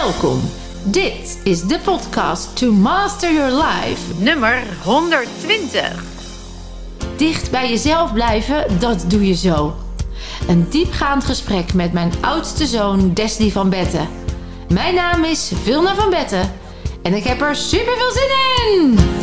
Welkom. Dit is de podcast To Master Your Life, nummer 120. Dicht bij jezelf blijven, dat doe je zo. Een diepgaand gesprek met mijn oudste zoon Desli van Betten. Mijn naam is Vilna van Betten en ik heb er super veel zin in!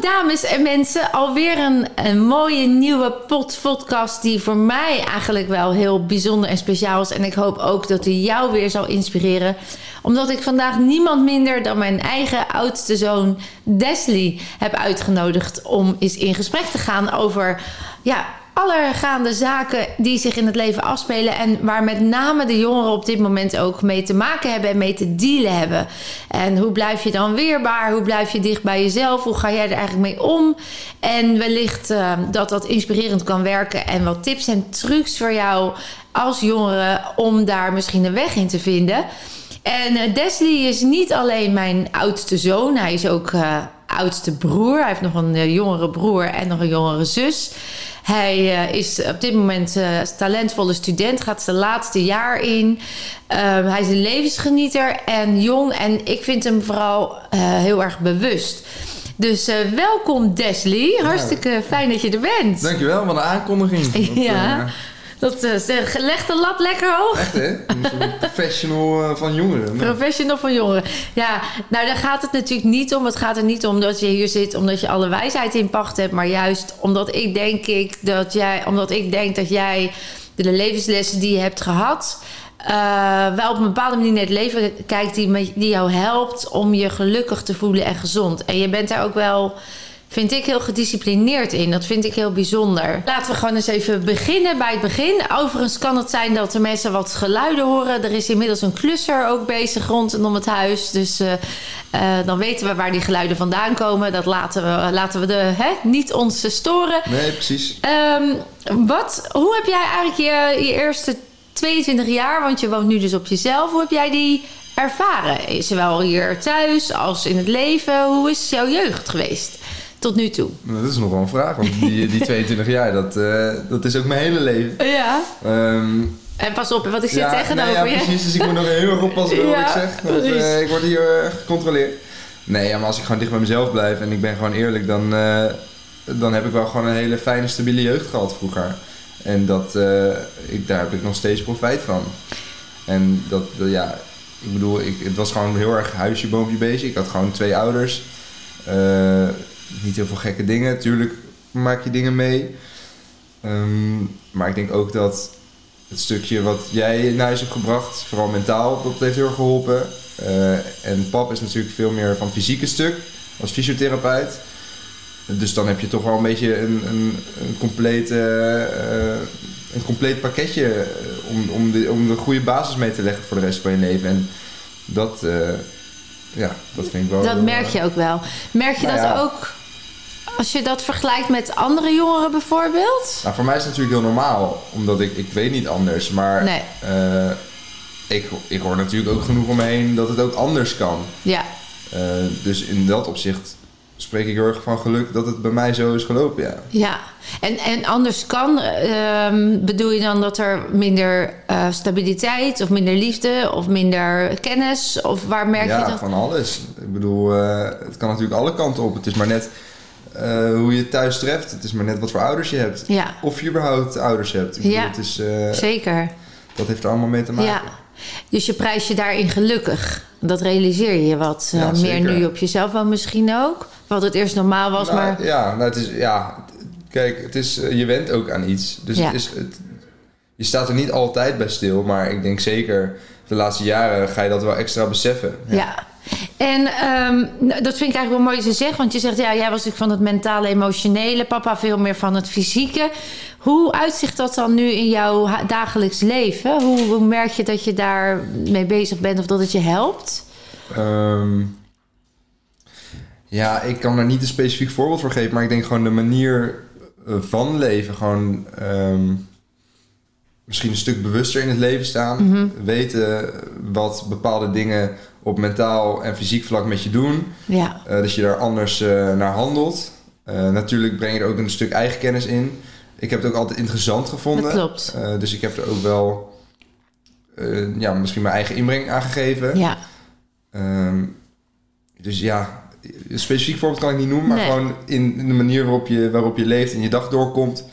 Dames en mensen, alweer een, een mooie nieuwe pod podcast die voor mij eigenlijk wel heel bijzonder en speciaal is. En ik hoop ook dat die jou weer zal inspireren. Omdat ik vandaag niemand minder dan mijn eigen oudste zoon Desli heb uitgenodigd om eens in gesprek te gaan over ja, allergaande zaken die zich in het leven afspelen en waar met name de jongeren op dit moment ook mee te maken hebben en mee te dealen hebben. En hoe blijf je dan weerbaar? Hoe blijf je dicht bij jezelf? Hoe ga jij er eigenlijk mee om? En wellicht uh, dat dat inspirerend kan werken en wat tips en trucs voor jou als jongere om daar misschien een weg in te vinden. En uh, Desli is niet alleen mijn oudste zoon, hij is ook uh, oudste broer. Hij heeft nog een jongere broer en nog een jongere zus. Hij uh, is op dit moment uh, talentvolle student, gaat zijn laatste jaar in. Uh, hij is een levensgenieter en jong. En ik vind hem vooral uh, heel erg bewust. Dus uh, welkom Desli. Hartstikke fijn dat je er bent. Dankjewel, wat een aankondiging. Dat, ja. Dat uh, legt de lat lekker hoog. Echt hè? Een professional uh, van jongeren. Nee. Professional van jongeren. Ja, nou daar gaat het natuurlijk niet om. Het gaat er niet om dat je hier zit omdat je alle wijsheid in pacht hebt. Maar juist omdat ik denk, ik, dat, jij, omdat ik denk dat jij de levenslessen die je hebt gehad... Uh, wel op een bepaalde manier naar het leven kijkt die, die jou helpt om je gelukkig te voelen en gezond. En je bent daar ook wel vind ik heel gedisciplineerd in. Dat vind ik heel bijzonder. Laten we gewoon eens even beginnen bij het begin. Overigens kan het zijn dat de mensen wat geluiden horen. Er is inmiddels een klusser ook bezig rondom het huis. Dus uh, uh, dan weten we waar die geluiden vandaan komen. Dat laten we, laten we de, hè, niet ons storen. Nee, precies. Um, wat, hoe heb jij eigenlijk je, je eerste 22 jaar, want je woont nu dus op jezelf. Hoe heb jij die ervaren? Zowel hier thuis als in het leven. Hoe is jouw jeugd geweest? Tot nu toe? Nou, dat is nog wel een vraag, want die, die 22 jaar, dat, uh, dat is ook mijn hele leven. Ja. Um, en pas op, wat ik zit ja, tegenover nee, ja, precies, dus ik moet nog heel erg oppassen wat ja, ik zeg. Want, uh, ik word hier gecontroleerd. Nee, ja, maar als ik gewoon dicht bij mezelf blijf en ik ben gewoon eerlijk, dan, uh, dan heb ik wel gewoon een hele fijne, stabiele jeugd gehad vroeger. En dat, ik, daar heb ik nog steeds profijt van. En dat, ja, ik bedoel, ik, het was gewoon heel erg huisje, boompje bezig. Ik had gewoon twee ouders niet heel veel gekke dingen. Tuurlijk maak je dingen mee. Um, maar ik denk ook dat het stukje wat jij naar huis hebt gebracht, vooral mentaal, dat heeft heel erg geholpen. Uh, en pap is natuurlijk veel meer van het fysieke stuk, als fysiotherapeut. Dus dan heb je toch wel een beetje een, een, een, compleet, uh, een compleet pakketje om, om, de, om de goede basis mee te leggen voor de rest van je leven. En dat, uh, ja, dat vind ik wel... Dat merk je ook wel. Merk je nou dat ja. ook als je dat vergelijkt met andere jongeren bijvoorbeeld? Nou, voor mij is het natuurlijk heel normaal. Omdat ik, ik weet niet anders. Maar nee. uh, ik, ik hoor natuurlijk ook genoeg omheen dat het ook anders kan. Ja. Uh, dus in dat opzicht spreek ik heel erg van geluk dat het bij mij zo is gelopen, ja. Ja, en, en anders kan, uh, bedoel je dan dat er minder uh, stabiliteit of minder liefde of minder kennis? Of waar merk ja, je dat? Ja, van alles. Ik bedoel, uh, het kan natuurlijk alle kanten op. Het is maar net uh, hoe je het thuis treft. Het is maar net wat voor ouders je hebt. Ja. Of je überhaupt ouders hebt. Ik bedoel, ja, het is, uh, zeker. Dat heeft er allemaal mee te maken. Ja. Dus je prijs je daarin gelukkig. Dat realiseer je wat uh, ja, meer nu op jezelf wel misschien ook. Wat het eerst normaal was, nou, maar... Ja, nou, het is, ja, kijk, het is, je went ook aan iets. Dus ja. het is, het, je staat er niet altijd bij stil. Maar ik denk zeker de laatste jaren ga je dat wel extra beseffen. ja. En um, dat vind ik eigenlijk wel mooi te zeggen. Want je zegt, ja, jij was natuurlijk van het mentale, emotionele. Papa veel meer van het fysieke. Hoe uitzicht dat dan nu in jouw dagelijks leven? Hoe, hoe merk je dat je daar mee bezig bent of dat het je helpt? Um, ja, ik kan er niet een specifiek voorbeeld voor geven. Maar ik denk gewoon de manier van leven. Gewoon... Um, misschien een stuk bewuster in het leven staan. Mhm. Weten wat bepaalde dingen op mentaal en fysiek vlak met je doen. Ja. Uh, dat je daar anders uh, naar handelt. Uh, natuurlijk breng je er ook een stuk eigen kennis in. Ik heb het ook altijd interessant gevonden. Dat klopt. dus ik heb er ook wel eh, ja, misschien mijn eigen inbreng aangegeven. Ja. Ehm, dus ja, een specifiek voorbeeld kan ik niet noemen, maar Nee. gewoon in, in de manier waarop je, waarop je leeft en je dag doorkomt,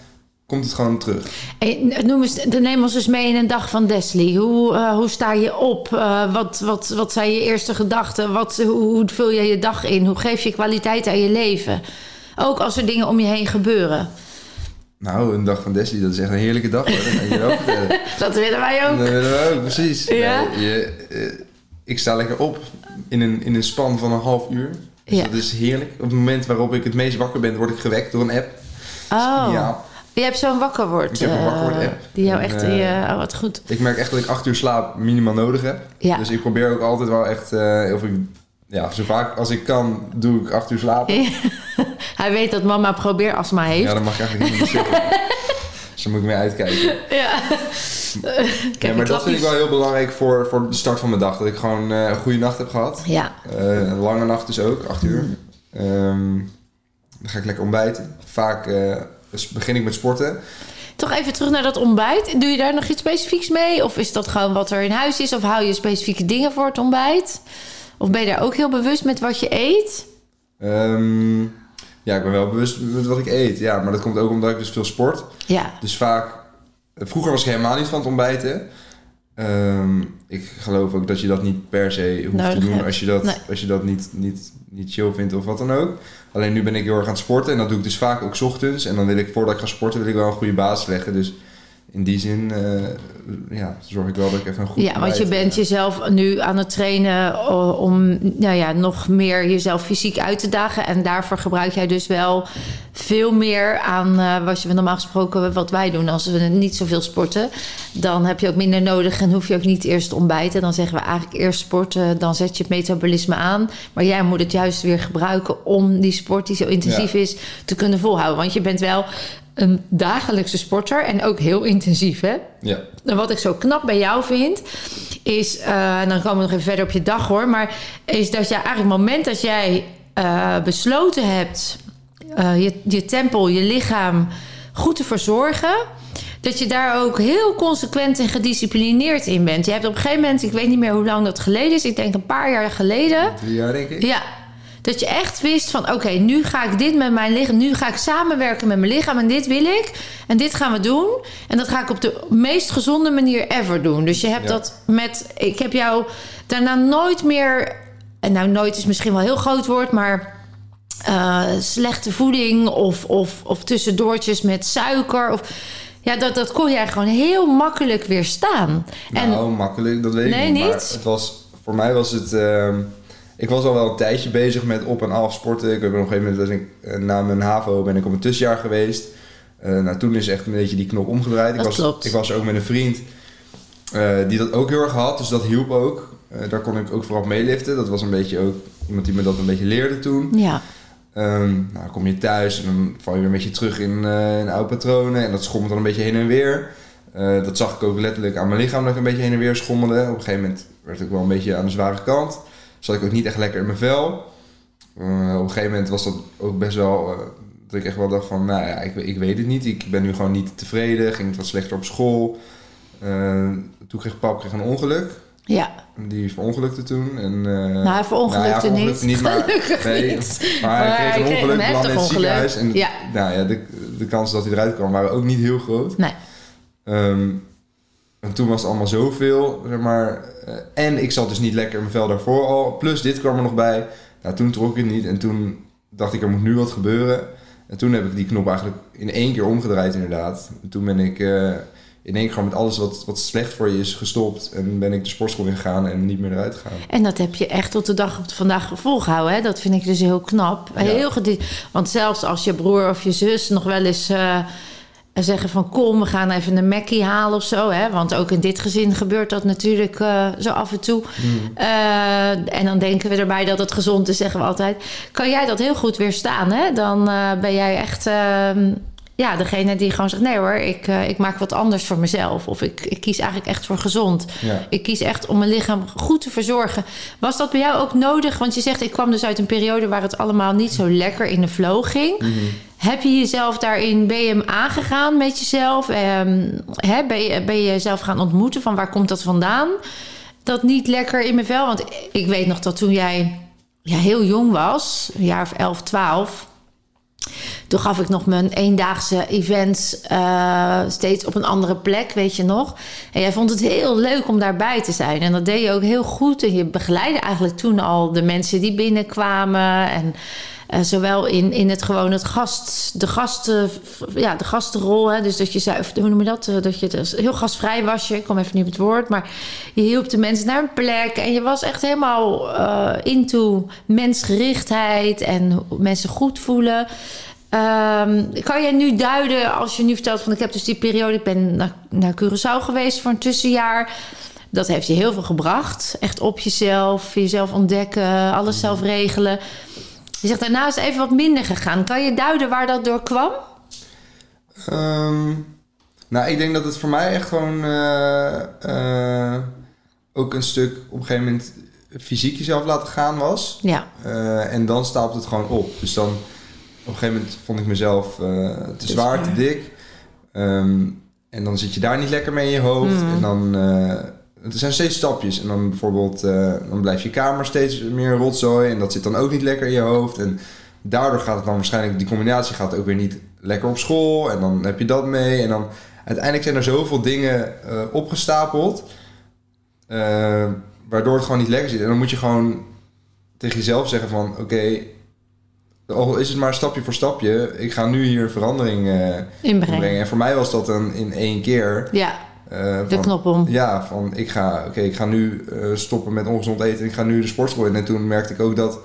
komt het gewoon terug. Hey, noem eens, neem ons eens mee in een dag van Desley. Hoe, eh, hoe sta je op? Eh, wat, wat, wat zijn je eerste gedachten? Wat, hoe, hoe vul je je dag in? Hoe geef je kwaliteit aan je leven? Ook als er dingen om je heen gebeuren. Nou, een dag van Desley, dat is echt een heerlijke dag hoor. Dat vertellen. Dat willen wij ook. Dat willen we ook, precies. Ja? Nee, je, eh, ik sta lekker op in een, in een span van een half uur. Dus Ja. dat is heerlijk. Op het moment waarop ik het meest wakker ben, word ik gewekt door een app. Oh, Ja, je hebt zo'n wakkerword. Ik heb een eh, wakkerword-app. Die jou echt... eh, eh, oh, wat goed. ik merk echt dat ik acht uur slaap minimaal nodig heb. Ja. Dus ik probeer ook altijd wel echt, of ik, ja, zo vaak als ik kan, doe ik acht uur slapen. Hij weet dat mama probeerastma heeft. Ja, dat mag ik eigenlijk niet meer zeggen. Dus daar moet ik mee uitkijken. Ja. Ja, maar dat vind ik wel heel belangrijk voor, voor de start van mijn dag. Dat ik gewoon een goede nacht heb gehad. Ja, een lange nacht dus ook, acht uur. Ehm, dan ga ik lekker ontbijten. Vaak dus begin ik met sporten. Toch even terug naar dat ontbijt. Doe je daar nog iets specifieks mee? Of is dat gewoon wat er in huis is? Of hou je specifieke dingen voor het ontbijt? Of ben je daar ook heel bewust met wat je eet? Ehm, ja, ik ben wel bewust met wat ik eet. Ja, maar dat komt ook omdat ik dus veel sport. Ja, Dus vaak... Vroeger was ik helemaal niet van het ontbijten. Ehm, ik geloof ook dat je dat niet per se hoeft Nodig te doen hebt. als je dat, Nee. als je dat niet, niet, niet chill vindt of wat dan ook. Alleen nu ben ik heel erg aan het sporten en dat doe ik dus vaak ook ochtends. En dan wil ik, voordat ik ga sporten, wil ik wel een goede basis leggen. Dus in die zin eh, ja, zorg ik wel dat ik even een goed ja want je bent ja. jezelf nu aan het trainen om nou ja, nog meer jezelf fysiek uit te dagen. En daarvoor gebruik jij dus wel veel meer aan eh, wat je normaal gesproken wat wij doen. Als we niet zoveel sporten, dan heb je ook minder nodig en hoef je ook niet eerst te ontbijten. Dan zeggen we eigenlijk eerst sporten, dan zet je het metabolisme aan. Maar jij moet het juist weer gebruiken om die sport die zo intensief Ja. is te kunnen volhouden. Want je bent wel een dagelijkse sporter en ook heel intensief, hè? Ja, En wat ik zo knap bij jou vind, is, eh, en dan komen we nog even verder op je dag hoor, maar is dat jij eigenlijk het moment dat jij eh, besloten hebt eh, je, je tempel, je lichaam goed te verzorgen, dat je daar ook heel consequent en gedisciplineerd in bent. Je hebt op een gegeven moment, ik weet niet meer hoe lang dat geleden is, ik denk een paar jaar geleden, drie jaar denk ik. ja. Dat je echt wist van oké, nu ga ik dit met mijn lichaam. Nu ga ik samenwerken met mijn lichaam. En dit wil ik. En dit gaan we doen. En dat ga ik op de meest gezonde manier ever doen. Dus je hebt Ja. dat met. Ik heb jou daarna nooit meer. En nou, nooit is misschien wel een heel groot woord, maar. eh, slechte voeding of, of, of tussendoortjes met suiker. Of, ja, dat, dat kon jij gewoon heel makkelijk weerstaan. En Nou, makkelijk, dat weet Nee, ik niet. Maar niet? het was, voor mij was het... ehm, ik was al wel een tijdje bezig met op- en af sporten. Ik heb op een gegeven moment, ik, eh, na mijn HAVO, ben ik op een tussenjaar geweest. Eh, nou, toen is echt een beetje die knop omgedraaid. Ik was, klopt. ik was ook met een vriend eh, die dat ook heel erg had, dus dat hielp ook. Daar kon ik ook vooral meeliften. Dat was een beetje ook iemand die me dat een beetje leerde toen. ja, Ehm, nou, dan kom je thuis en dan val je weer een beetje terug in, in oude patronen. En dat schommelt dan een beetje heen en weer. Dat zag ik ook letterlijk aan mijn lichaam dat ik een beetje heen en weer schommelde. Op een gegeven moment werd ik wel een beetje aan de zware kant. Zat ik ook niet echt lekker in mijn vel. Eh, op een gegeven moment was dat ook best wel... eh, dat ik echt wel dacht van, nou ja, ik, ik weet het niet. Ik ben nu gewoon niet tevreden. Ging het wat slechter op school. Eh, toen kreeg pap kreeg een ongeluk. ja. Die verongelukte toen. En, eh, Nou, hij verongelukte nou ja, niet. niet. maar, Gelukkig nee, niet. Maar hij kreeg een kreeg ongeluk, een belandde in het heftig ziekenhuis. En Ja. nou ja, de, de kansen dat hij eruit kwam waren ook niet heel groot. Nee. Ehm, en toen was het allemaal zoveel, zeg maar. eh, en ik zat dus niet lekker in mijn vel daarvoor al. Plus dit kwam er nog bij. Nou, toen trok ik het niet. En toen dacht ik, er moet nu wat gebeuren. En toen heb ik die knop eigenlijk in één keer omgedraaid inderdaad. En toen ben ik eh, in één keer gewoon met alles wat, wat slecht voor je is gestopt. En ben ik de sportschool ingegaan en niet meer eruit gegaan. En dat heb je echt tot de dag op vandaag volgehouden. Hè? Dat vind ik dus heel knap. Ja. Heel Want zelfs als je broer of je zus nog wel eens eh, zeggen van... kom, we gaan even een Mackie halen of zo. Hè? Want ook in dit gezin gebeurt dat natuurlijk eh, zo af en toe. Eh, en dan denken we erbij dat het gezond is, zeggen we altijd. Kan jij dat heel goed weerstaan, hè? Dan eh, ben jij echt... ehm, ja, degene die gewoon zegt: nee hoor, ik, ik maak wat anders voor mezelf. Of ik, ik kies eigenlijk echt voor gezond. Ja. Ik kies echt om mijn lichaam goed te verzorgen. Was dat bij jou ook nodig? Want je zegt, ik kwam dus uit een periode waar het allemaal niet zo lekker in de flow ging. Mhm. Heb je jezelf daarin, hem aangegaan met jezelf? Hè, ben, je, ben je jezelf gaan ontmoeten van waar komt dat vandaan? Dat niet lekker in mijn vel. Want ik weet nog dat toen jij ja, heel jong was, een jaar of 11, 12. Toen gaf ik nog mijn eendaagse events uh, steeds op een andere plek, weet je nog. En jij vond het heel leuk om daarbij te zijn. En dat deed je ook heel goed. En je begeleidde eigenlijk toen al de mensen die binnenkwamen. En uh, zowel in, in het gewoon het gast, de, gasten, ja, de gastenrol. Hè, dus dat je zei, hoe noem je dat? Uh, dat je heel gastvrij was je. Ik kom even niet op het woord. Maar je hielp de mensen naar een plek. En je was echt helemaal uh, into mensgerichtheid en mensen goed voelen. Um, kan jij nu duiden, als je nu vertelt van ik heb dus die periode, ik ben naar, naar Curaçao geweest voor een tussenjaar. Dat heeft je heel veel gebracht. Echt op jezelf, jezelf ontdekken, alles zelf regelen. Je zegt daarna is even wat minder gegaan. Kan je duiden waar dat door kwam? Um, nou, ik denk dat het voor mij echt gewoon uh, uh, ook een stuk op een gegeven moment fysiek jezelf laten gaan was. Ja. Uh, en dan stapelt het gewoon op. Dus dan op een gegeven moment vond ik mezelf te zwaar, te dik. Um, en dan zit je daar niet lekker mee in je hoofd. Mm. En dan het zijn steeds stapjes. En dan bijvoorbeeld, uh, dan blijft je kamer steeds meer rotzooi. En dat zit dan ook niet lekker in je hoofd. En daardoor gaat het dan waarschijnlijk, die combinatie gaat ook weer niet lekker op school. En dan heb je dat mee. En dan uiteindelijk zijn er zoveel dingen uh, opgestapeld. Uh, waardoor het gewoon niet lekker zit. En dan moet je gewoon tegen jezelf zeggen van... Oké, okay, al is het maar stapje voor stapje. Ik ga nu hier verandering inbrengen. inbrengen. En voor mij was dat dan in één keer. Ja. Uh, de knop om. Ja, van ik ga, oké, ik ga nu uh, stoppen met ongezond eten. Ik ga nu de sportschool in. En toen merkte ik ook dat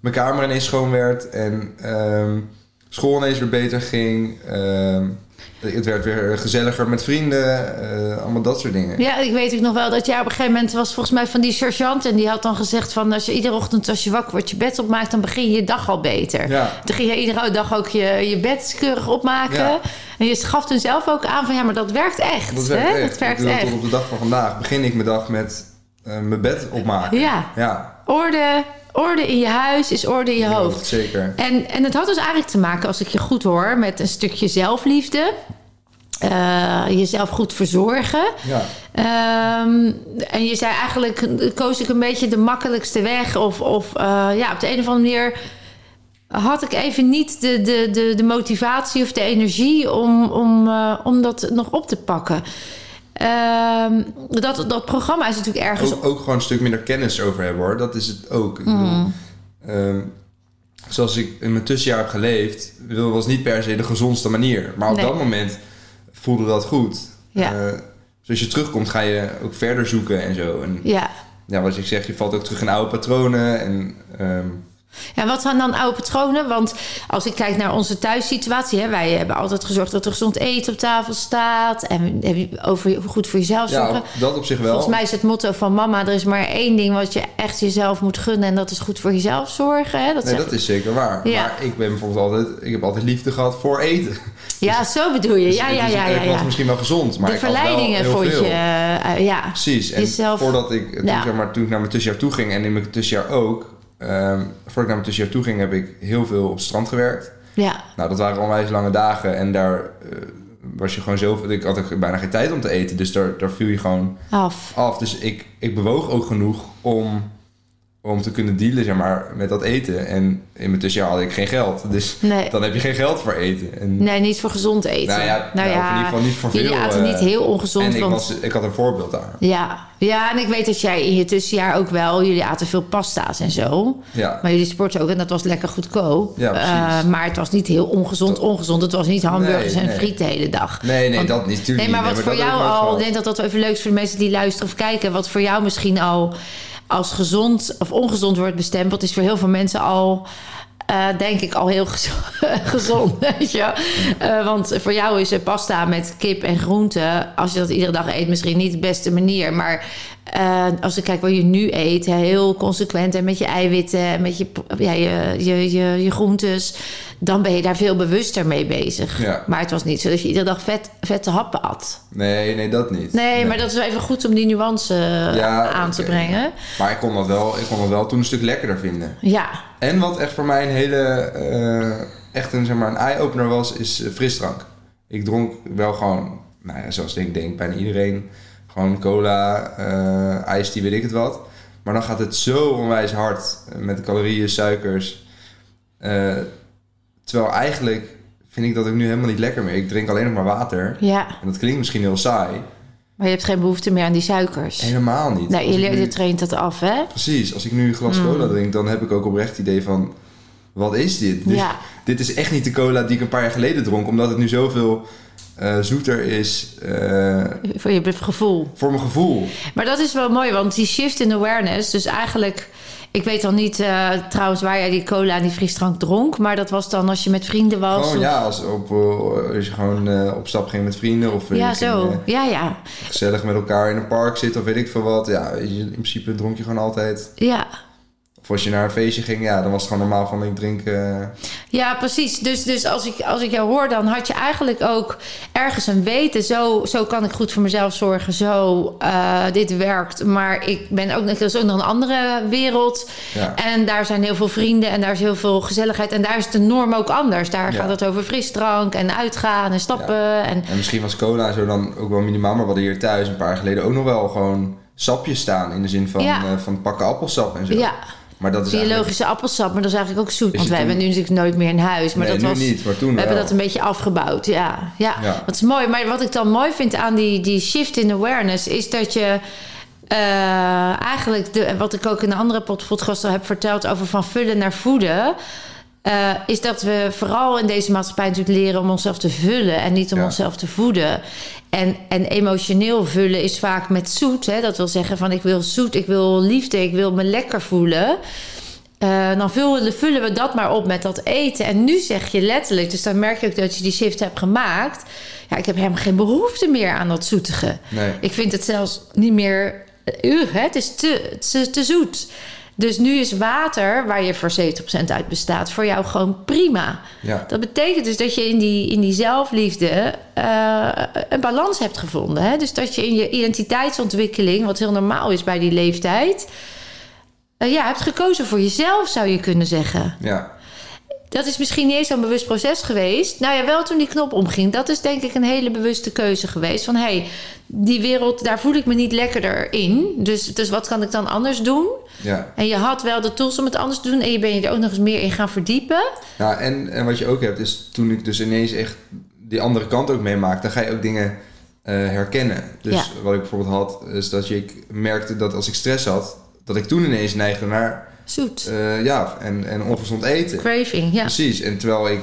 mijn kamer ineens schoon werd. En um, school ineens weer beter ging. Um, het werd weer gezelliger met vrienden. Uh, allemaal dat soort dingen. Ja, ik weet ook nog wel dat jij op een gegeven moment was volgens mij van die sergeant. En die had dan gezegd van als je iedere ochtend als je wakker wordt je bed opmaakt, dan begin je je dag al beter. Ja. Dan ging je iedere dag ook je, je bed keurig opmaken. Ja. En je gaf toen zelf ook aan van ja, maar dat werkt echt. Dat werkt hè? echt. Dat werkt echt. Tot op de dag van vandaag begin ik mijn dag met uh, mijn bed opmaken. Ja. ja. Orde, orde in je huis is orde in je hoofd. Zeker. En, en het had dus eigenlijk te maken, als ik je goed hoor, met een stukje zelfliefde. Uh, jezelf goed verzorgen. Ja. Um, en je zei eigenlijk, koos ik een beetje de makkelijkste weg. Of, of uh, ja, op de een of andere manier had ik even niet de, de, de, de motivatie of de energie om, om, uh, om dat nog op te pakken. Um, dat, dat programma is natuurlijk ergens... Ook, ook gewoon een stuk minder kennis over hebben hoor. Dat is het ook. Mm. um, zoals ik in mijn tussenjaar heb geleefd, was niet per se de gezondste manier. Maar op Nee. dat moment voelde dat goed. Ja. Uh, dus als je terugkomt, ga je ook verder zoeken en zo. En Ja. ja, wat ik zeg, je valt ook terug in oude patronen. En, um, Ja, wat zijn dan oude patronen? Want als ik kijk naar onze thuissituatie, hè, wij hebben altijd gezorgd dat er gezond eten op tafel staat. En over goed voor jezelf zorgen. ja, dat op zich wel. Volgens mij is het motto van mama: er is maar één ding wat je echt jezelf moet gunnen. En dat is goed voor jezelf zorgen. Hè? Dat Nee, zeg- dat is zeker waar. Ja. Maar ik ben bijvoorbeeld altijd, ik heb altijd liefde gehad voor eten. Ja, zo bedoel je. Ja, Dus ja, is- ja. ja, ja. misschien wel gezond, maar De ik had wel verleidingen heel vond veel. je. eh, ja. Precies. En Jezelf- voordat ik, toen, zeg maar, toen ik naar mijn tussenjaar toe ging en in mijn tussenjaar ook, ehm, voordat ik naar mijn tussenjaar toe ging, heb ik heel veel op het strand gewerkt. ja. Nou, dat waren onwijs lange dagen en daar eh, was je gewoon zoveel. Ik had ook bijna geen tijd om te eten, dus daar, daar viel je gewoon af. af. Dus ik, ik bewoog ook genoeg om, om te kunnen dealen zeg maar, met dat eten. En in mijn tussenjaar had ik geen geld, dus Nee. dan heb je geen geld voor eten. En, nee, niet voor gezond eten. Nou ja, nou, of in ieder geval niet voor jullie veel, aten eh, niet heel ongezond. en ik, want... was, ik had een voorbeeld daar. Ja. ja, en ik weet dat jij in je tussenjaar ook wel... Jullie aten veel pasta's en zo. Ja. Maar jullie sporten ook en dat was lekker goedkoop. Ja, precies. Eh, maar het was niet heel ongezond, ongezond. Het was niet hamburgers Nee, en nee. friet de hele dag. Nee, nee, Want- dat niet. Tuurlijk Nee, maar wat voor jou al... Ik denk dat dat wel even leuk is voor de mensen die luisteren of kijken. Wat voor jou misschien al als gezond of ongezond wordt bestempeld... is voor heel veel mensen al... eh, denk ik al heel gezo- gezond, weet je. Eh, want voor jou is pasta met kip en groenten... als je dat iedere dag eet, misschien niet de beste manier. Maar eh, als ik kijk wat je nu eet... heel consequent en met je eiwitten... en met je, ja, je, je, je, je groentes... dan ben je daar veel bewuster mee bezig. Ja. Maar het was niet zo dat je iedere dag vet, vette happen at. Nee, nee, dat niet. Nee, maar dat is wel even goed om die nuance Ja, aan te brengen. Maar ik kon, dat wel, ik kon dat wel toen een stuk lekkerder vinden. Ja, En wat echt voor mij een hele, eh, echt een, zeg maar, een eye-opener was, is uh, frisdrank. Ik dronk wel gewoon, nou ja, zoals ik denk bijna iedereen, gewoon cola, uh, ijs, die weet ik het wat. Maar dan gaat het zo onwijs hard met calorieën, suikers. terwijl eigenlijk vind ik dat ook nu helemaal niet lekker meer. Ik drink alleen nog maar water. Ja. En dat klinkt misschien heel saai. Maar je hebt geen behoefte meer aan die suikers. Helemaal niet. Nee, je, nu... je traint dat af, hè? Precies. Als ik nu een glas cola mm. drink, dan heb ik ook oprecht het idee van... Wat is dit? Ja. Dit, dit is echt niet de cola die ik een paar jaar geleden dronk. Omdat het nu zoveel uh, zoeter is. Uh, voor je gevoel. Voor mijn gevoel. Maar dat is wel mooi, want die shift in awareness... Dus eigenlijk ik weet dan niet uh, trouwens waar jij die cola en die frisdrank dronk. Maar dat was dan als je met vrienden was. Gewoon, ja, als, op, uh, als je gewoon uh, op stap ging met vrienden. Of ja, zo. ja, ja. Gezellig met elkaar in een park zitten of weet ik veel wat. Ja, in principe dronk je gewoon altijd. Ja. Of als je naar een feestje ging, ja, dan was het gewoon normaal van ik drink. Uh... Ja, precies. Dus, dus als, ik, als ik jou hoor, dan had je eigenlijk ook ergens een weten. Zo, zo kan ik goed voor mezelf zorgen. Zo, uh, dit werkt. Maar ik ben ook, is ook nog een andere wereld. Ja. En daar zijn heel veel vrienden en daar is heel veel gezelligheid. En daar is de norm ook anders. Daar ja. gaat het over frisdrank en uitgaan en stappen. Ja. En... en misschien was cola zo dan ook wel minimaal. Maar we hadden hier thuis een paar jaar geleden ook nog wel gewoon sapjes staan. In de zin van, uh, van pakken appelsap en zo. Ja. Maar dat is Biologische appelsap, maar dat is eigenlijk ook zoet. Want wij hebben nu natuurlijk nooit meer in huis. Maar nee, dat was, niet, maar toen We hebben dat een beetje afgebouwd, ja. ja. Ja, dat is mooi. Maar wat ik dan mooi vind aan die, die shift in awareness... is dat je uh, eigenlijk... De, wat ik ook in een andere podcast al heb verteld... over van vullen naar voeden... Uh, is dat we vooral in deze maatschappij natuurlijk leren om onszelf te vullen en niet om ja. onszelf te voeden. En, en emotioneel vullen is vaak met zoet. Hè? Dat wil zeggen van ik wil zoet, ik wil liefde, ik wil me lekker voelen. Uh, dan vullen, vullen we dat maar op met dat eten. En nu zeg je letterlijk, dus dan merk je ook dat je die shift hebt gemaakt. Ja, ik heb helemaal geen behoefte meer aan dat zoetige. Nee. Ik vind het zelfs niet meer. Uh, hè? Het is te, te, te zoet. Dus nu is water, waar je voor 70% uit bestaat, voor jou gewoon prima. Ja. Dat betekent dus dat je in die, in die zelfliefde uh, een balans hebt gevonden. Hè? Dus dat je in je identiteitsontwikkeling, wat heel normaal is bij die leeftijd, uh, ja, hebt gekozen voor jezelf, zou je kunnen zeggen. Ja. Dat is misschien niet eens zo'n bewust proces geweest. Nou ja, wel toen die knop omging. Dat is denk ik een hele bewuste keuze geweest. Van hé, hey, die wereld, daar voel ik me niet lekkerder in. Dus, dus wat kan ik dan anders doen? Ja. En je had wel de tools om het anders te doen. En je bent je er ook nog eens meer in gaan verdiepen. Ja, en, en wat je ook hebt, is toen ik dus ineens echt die andere kant ook meemaakte... dan ga je ook dingen uh, herkennen. Dus Ja. wat ik bijvoorbeeld had, is dat je, ik merkte dat als ik stress had... dat ik toen ineens neigde naar Zoet. uh, ja, en, en ongezond eten. Craving, ja. Precies. En terwijl ik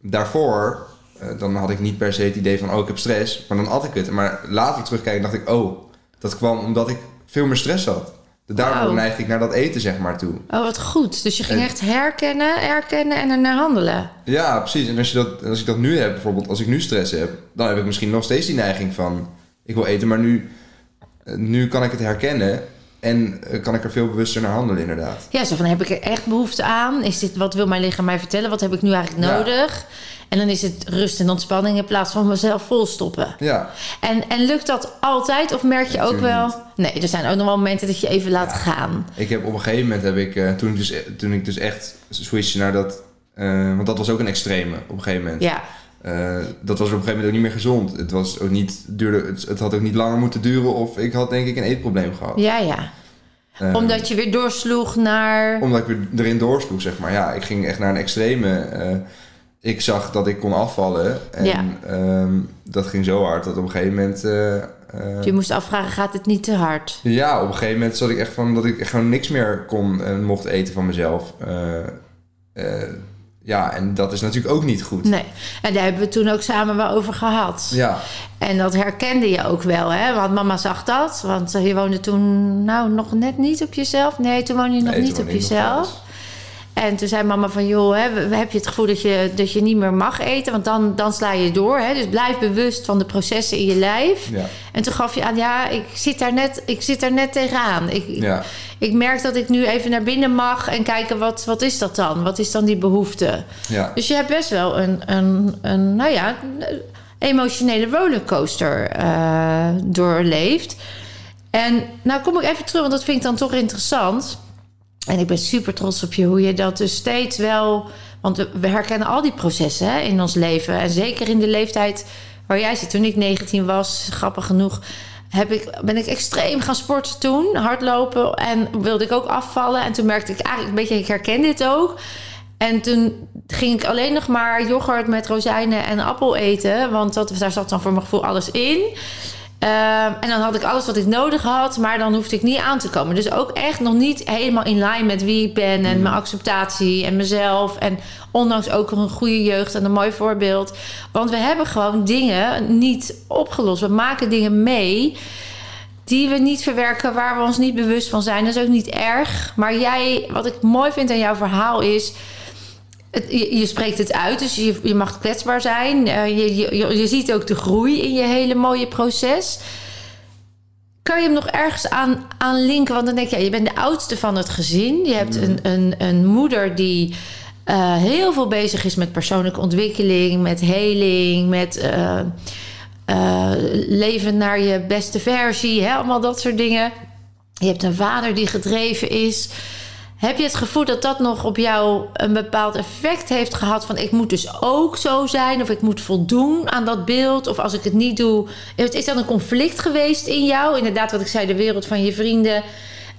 daarvoor, uh, dan had ik niet per se het idee van, oh, ik heb stress. Maar dan had ik het. Maar later terugkijken dacht ik, oh, dat kwam omdat ik veel meer stress had. Daardoor Wauw. neigde ik naar dat eten, zeg maar, toe. Oh, wat goed. Dus je ging En- echt herkennen, herkennen en ernaar handelen. Ja, precies. En als, je dat, als ik dat nu heb, bijvoorbeeld als ik nu stress heb... dan heb ik misschien nog steeds die neiging van... ik wil eten, maar nu, eh, nu kan ik het herkennen... en eh, kan ik er veel bewuster naar handelen, inderdaad. Ja, zo van heb ik er echt behoefte aan? Is dit, wat wil mijn lichaam mij vertellen? Wat heb ik nu eigenlijk Ja. nodig? En dan is het rust en ontspanning in plaats van mezelf volstoppen. Ja, En, en lukt dat altijd? Of merk je ook wel... niet. Nee, er zijn ook nog wel momenten dat je even laat Ja. gaan. ik heb op een gegeven moment heb ik... eh, toen, ik dus, toen ik dus echt switchte naar dat... eh, want dat was ook een extreme op een gegeven moment. Ja, Eh, dat was op een gegeven moment ook niet meer gezond. Het, was ook niet, duurde, het, het had ook niet langer moeten duren... of ik had denk ik een eetprobleem gehad. ja, ja. Eh, Omdat je weer doorsloeg naar... Omdat ik weer erin doorsloeg, zeg maar. Ja, ik ging echt naar een extreme. eh, ik zag dat ik kon afvallen. En Ja. ehm, dat ging zo hard dat op een gegeven moment... eh, Je moest afvragen, gaat het niet te hard? ja, op een gegeven moment zat ik echt van... dat ik gewoon niks meer kon en mocht eten van mezelf. Eh, ja, en dat is natuurlijk ook niet goed. Nee. En daar hebben we toen ook samen wel over gehad. Ja, En dat herkende je ook wel, hè? Want mama zag dat. Want je woonde toen nou nog net niet op jezelf. Nee, toen woonde je nog Nee, niet op jezelf. En toen zei mama van, joh, hè, heb je het gevoel dat je, dat je niet meer mag eten? Want dan, dan sla je door, hè? Dus blijf bewust van de processen in je lijf. ja, En toen gaf je aan, ja, ik zit daar net, ik zit daar net tegenaan. Ik, ik- ja. ik merk dat ik nu even naar binnen mag en kijken, wat, wat is dat dan? Wat is dan die behoefte? ja. Dus je hebt best wel een, een, een nou ja, een emotionele rollercoaster eh, doorleefd. En nou kom ik even terug, want dat vind ik dan toch interessant. En ik ben super trots op je hoe je dat dus steeds wel. Want we, herkennen al die processen hè, in ons leven. En zeker in de leeftijd waar jij zit. Toen ik 19 was, grappig genoeg, heb ik, ben ik extreem gaan sporten toen. Hardlopen. En wilde ik ook afvallen. En toen merkte ik eigenlijk een beetje, ik herken dit ook. En toen ging ik alleen nog maar yoghurt met rozijnen en appel eten. Want dat, daar zat dan voor mijn gevoel alles in. Ehm, en dan had ik alles wat ik nodig had, maar dan hoefde ik niet aan te komen. Dus ook echt nog niet helemaal in lijn met wie ik ben en mijn acceptatie en mezelf. En ondanks ook een goede jeugd en een mooi voorbeeld. Want we hebben gewoon dingen niet opgelost. We maken dingen mee die we niet verwerken, waar we ons niet bewust van zijn. Dat is ook niet erg. Maar jij, wat ik mooi vind aan jouw verhaal is het, je, spreekt het uit, dus je, je mag kwetsbaar zijn. Uh, je, je, je ziet ook de groei in je hele mooie proces. Kan je hem nog ergens aan, aan linken? Want dan denk je, ja, je bent de oudste van het gezin. Je hebt een, een, een moeder die uh, heel veel bezig is met persoonlijke ontwikkeling, met heling, met uh, leven naar je beste versie, hè? allemaal dat soort dingen. Je hebt een vader die gedreven is. Heb je het gevoel dat dat nog op jou een bepaald effect heeft gehad? Van ik moet dus ook zo zijn, of ik moet voldoen aan dat beeld, of als ik het niet doe. Is dat een conflict geweest in jou? Inderdaad, wat ik zei, de wereld van je vrienden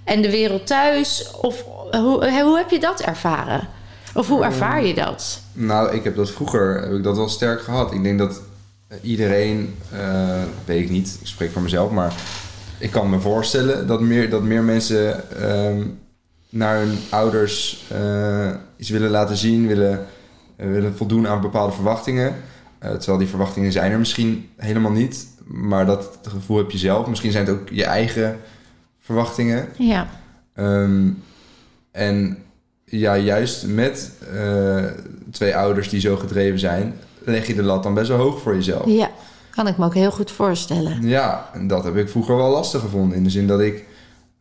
en de wereld thuis. Of hoe, hoe heb je dat ervaren? Of hoe ervaar je dat? Nou, ik heb dat vroeger heb ik dat wel sterk gehad. Ik denk dat iedereen, uh, weet ik niet, ik spreek voor mezelf, maar ik kan me voorstellen dat meer, dat meer mensen. Uh, naar hun ouders uh, iets willen laten zien, willen, uh, willen voldoen aan bepaalde verwachtingen. Uh, terwijl die verwachtingen zijn er misschien helemaal niet. Maar dat gevoel heb je zelf. Misschien zijn het ook je eigen verwachtingen. Ja. Um, en ja, juist met twee ouders die zo gedreven zijn, leg je de lat dan best wel hoog voor jezelf. Ja, kan ik me ook heel goed voorstellen. Ja, en dat heb ik vroeger wel lastig gevonden. In de zin dat ik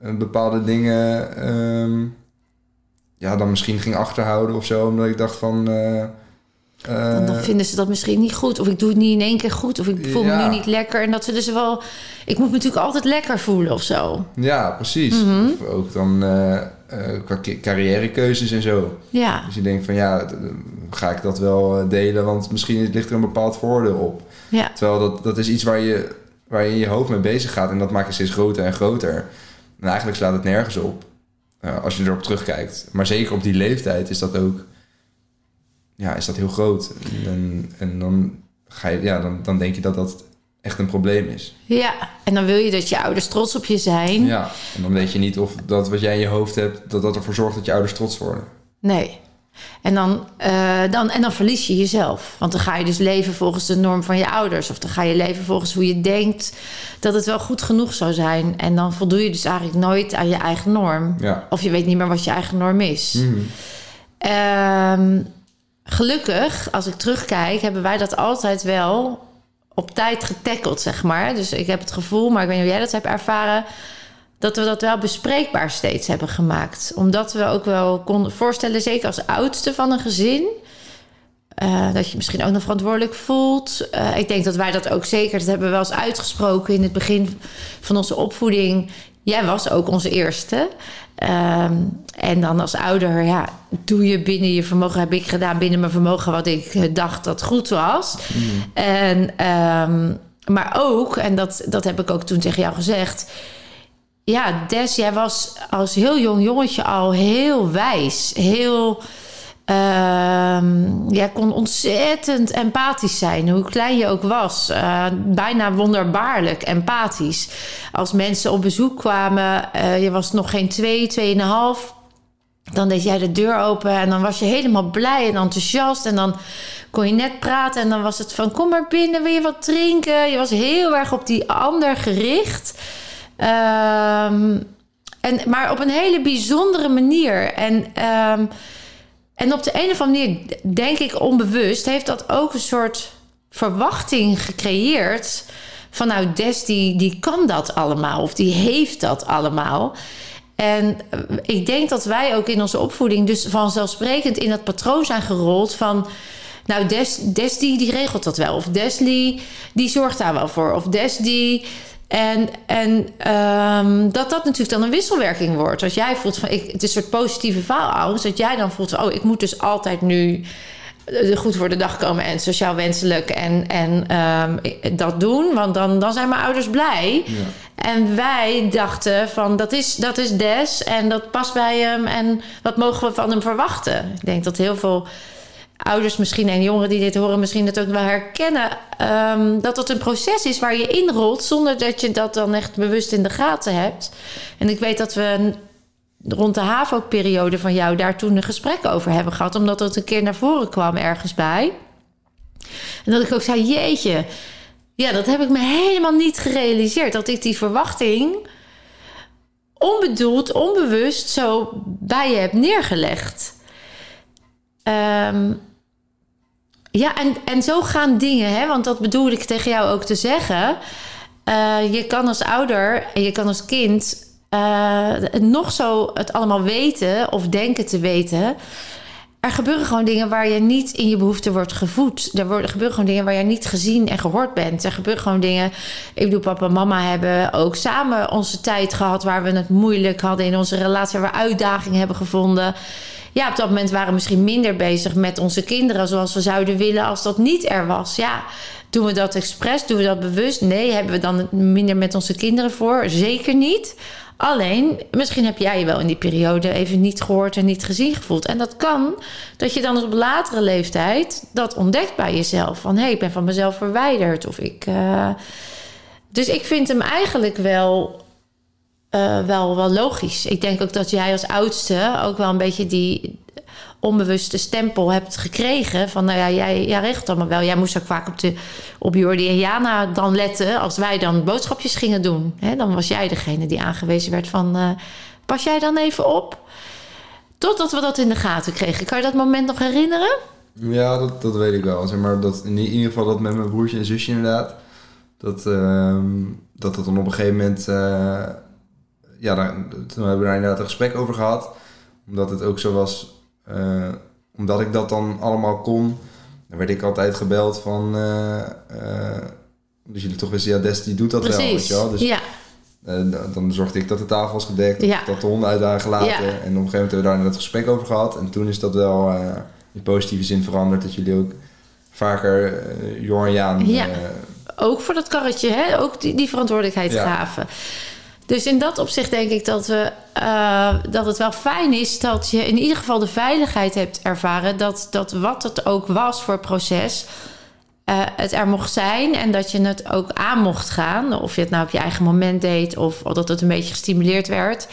bepaalde dingen um, ja, dan misschien ging achterhouden of zo. Omdat ik dacht van... Uh, dan, dan, vinden ze dat misschien niet goed. Of ik doe het niet in één keer goed. Of ik voel me nu niet lekker. En dat ze dus wel... Ik moet me natuurlijk altijd lekker voelen of zo. Ja, precies. Mm -hmm. Of ook dan qua carrièrekeuzes en zo. Ja. Dus je denkt van ja, ga ik dat wel delen? Want misschien ligt er een bepaald voordeel op. Ja. Terwijl dat, dat is iets waar je, waar je in je hoofd mee bezig gaat. En dat maakt je steeds groter en groter. En eigenlijk slaat het nergens op uh, als je erop terugkijkt. Maar zeker op die leeftijd is dat ook ja, is dat heel groot. En, en dan, ga je, ja, dan, dan denk je dat dat echt een probleem is. Ja, en dan wil je dat je ouders trots op je zijn. Ja, en dan weet je niet of dat wat jij in je hoofd hebt, dat dat ervoor zorgt dat je ouders trots worden. Nee. En dan, uh, dan, en dan verlies je jezelf. Want dan ga je dus leven volgens de norm van je ouders. Of dan ga je leven volgens hoe je denkt dat het wel goed genoeg zou zijn. En dan voldoe je dus eigenlijk nooit aan je eigen norm. Ja. Of je weet niet meer wat je eigen norm is. Mm -hmm. um, gelukkig, als ik terugkijk, hebben wij dat altijd wel op tijd getackeld, zeg maar. Dus ik heb het gevoel, maar ik weet niet hoe jij dat hebt ervaren dat we dat wel bespreekbaar steeds hebben gemaakt. Omdat we ook wel konden voorstellen, zeker als oudste van een gezin, uh, dat je misschien ook nog verantwoordelijk voelt. Uh, ik denk dat wij dat ook zeker, dat hebben we wel eens uitgesproken in het begin van onze opvoeding. Jij was ook onze eerste. Um, en dan als ouder, ja, doe je binnen je vermogen, heb ik gedaan binnen mijn vermogen wat ik dacht dat goed was. Mm. En, um, maar ook, en dat, dat heb ik ook toen tegen jou gezegd ja, Des, jij was als heel jong jongetje al heel wijs. Heel. Uh, jij kon ontzettend empathisch zijn, hoe klein je ook was. Uh, bijna wonderbaarlijk empathisch. Als mensen op bezoek kwamen, uh, je was nog geen twee, tweeënhalf. Dan deed jij de deur open en dan was je helemaal blij en enthousiast. En dan kon je net praten en dan was het van: kom maar binnen, wil je wat drinken? Je was heel erg op die ander gericht. Um, en, maar op een hele bijzondere manier. En, um, en op de een of andere manier, denk ik onbewust, heeft dat ook een soort verwachting gecreëerd. Van nou, Des die, kan dat allemaal, of die heeft dat allemaal. En ik denk dat wij ook in onze opvoeding dus vanzelfsprekend in dat patroon zijn gerold van... Nou, Des, die, regelt dat wel. Of Des die, zorgt daar wel voor. Of Des die En, en ehm, dat dat natuurlijk dan een wisselwerking wordt. Als jij voelt van, ik, het is een soort positieve faalangst. Dat jij dan voelt van, oh, ik moet dus altijd nu goed voor de dag komen en sociaal wenselijk en, en ehm, dat doen. Want dan, dan zijn mijn ouders blij. Ja. En wij dachten van dat is, dat is Des en dat past bij hem. En wat mogen we van hem verwachten? Ik denk dat heel veel ouders misschien en jongeren die dit horen misschien dat ook wel herkennen. ehm, dat het een proces is waar je inrolt zonder dat je dat dan echt bewust in de gaten hebt. En ik weet dat we rond de HAVO-periode van jou daar toen een gesprek over hebben gehad. Omdat het een keer naar voren kwam ergens bij. En dat ik ook zei, jeetje, ja, dat heb ik me helemaal niet gerealiseerd. Dat ik die verwachting onbedoeld, onbewust zo bij je heb neergelegd. Ehm, ja, en, en zo gaan dingen, hè, want dat bedoel ik tegen jou ook te zeggen. Eh, je kan als ouder en je kan als kind eh, nog zo het allemaal weten of denken te weten. Er gebeuren gewoon dingen waar je niet in je behoefte wordt gevoed. Er gebeuren gewoon dingen waar je niet gezien en gehoord bent. Er gebeuren gewoon dingen. Ik bedoel, papa en mama hebben ook samen onze tijd gehad waar we het moeilijk hadden in onze relatie, waar we uitdagingen hebben gevonden. Ja, op dat moment waren we misschien minder bezig met onze kinderen zoals we zouden willen als dat niet er was. Ja, doen we dat expres? Doen we dat bewust? Nee, hebben we dan minder met onze kinderen voor? Zeker niet. Alleen, misschien heb jij je wel in die periode even niet gehoord en niet gezien gevoeld. En dat kan dat je dan op latere leeftijd dat ontdekt bij jezelf. Van hé, hey, ik ben van mezelf verwijderd. Of ik. Uh... Dus ik vind hem eigenlijk wel, uh, wel, wel logisch. Ik denk ook dat jij als oudste ook wel een beetje die onbewuste stempel hebt gekregen. Van nou ja, jij, jij regelt allemaal wel. Jij moest ook vaak op, de, op Jordi en Jana dan letten. Als wij dan boodschapjes gingen doen. Dan was jij degene die aangewezen werd van... Uh, pas jij dan even op? Totdat we dat in de gaten kregen. Kan je dat moment nog herinneren? Ja, dat, dat weet ik wel. Zeg maar, dat, in ieder geval dat met mijn broertje en zusje inderdaad. Dat, uh, dat dan op een gegeven moment... Uh, ja, daar, toen hebben we daar inderdaad een gesprek over gehad. Omdat het ook zo was uh, omdat ik dat dan allemaal kon, dan werd ik altijd gebeld van... Uh, uh, dus jullie toch wisten, ja, Des die doet dat Precies. wel, weet je wel. Dus, ja. dan zorgde ik dat de tafel was gedekt, ja. dat de honden uit waren gelaten. En op een gegeven moment hebben we daar het gesprek over gehad. En toen is dat wel in positieve zin veranderd. Dat jullie ook vaker Jor en Jaan... Ja. ook voor dat karretje, hè? ook die, die verantwoordelijkheid ja. gaven. Dus in dat opzicht denk ik dat, we, uh, dat het wel fijn is dat je in ieder geval de veiligheid hebt ervaren. Dat, dat wat het ook was voor proces, uh, het er mocht zijn en dat je het ook aan mocht gaan. Of je het nou op je eigen moment deed of, of dat het een beetje gestimuleerd werd.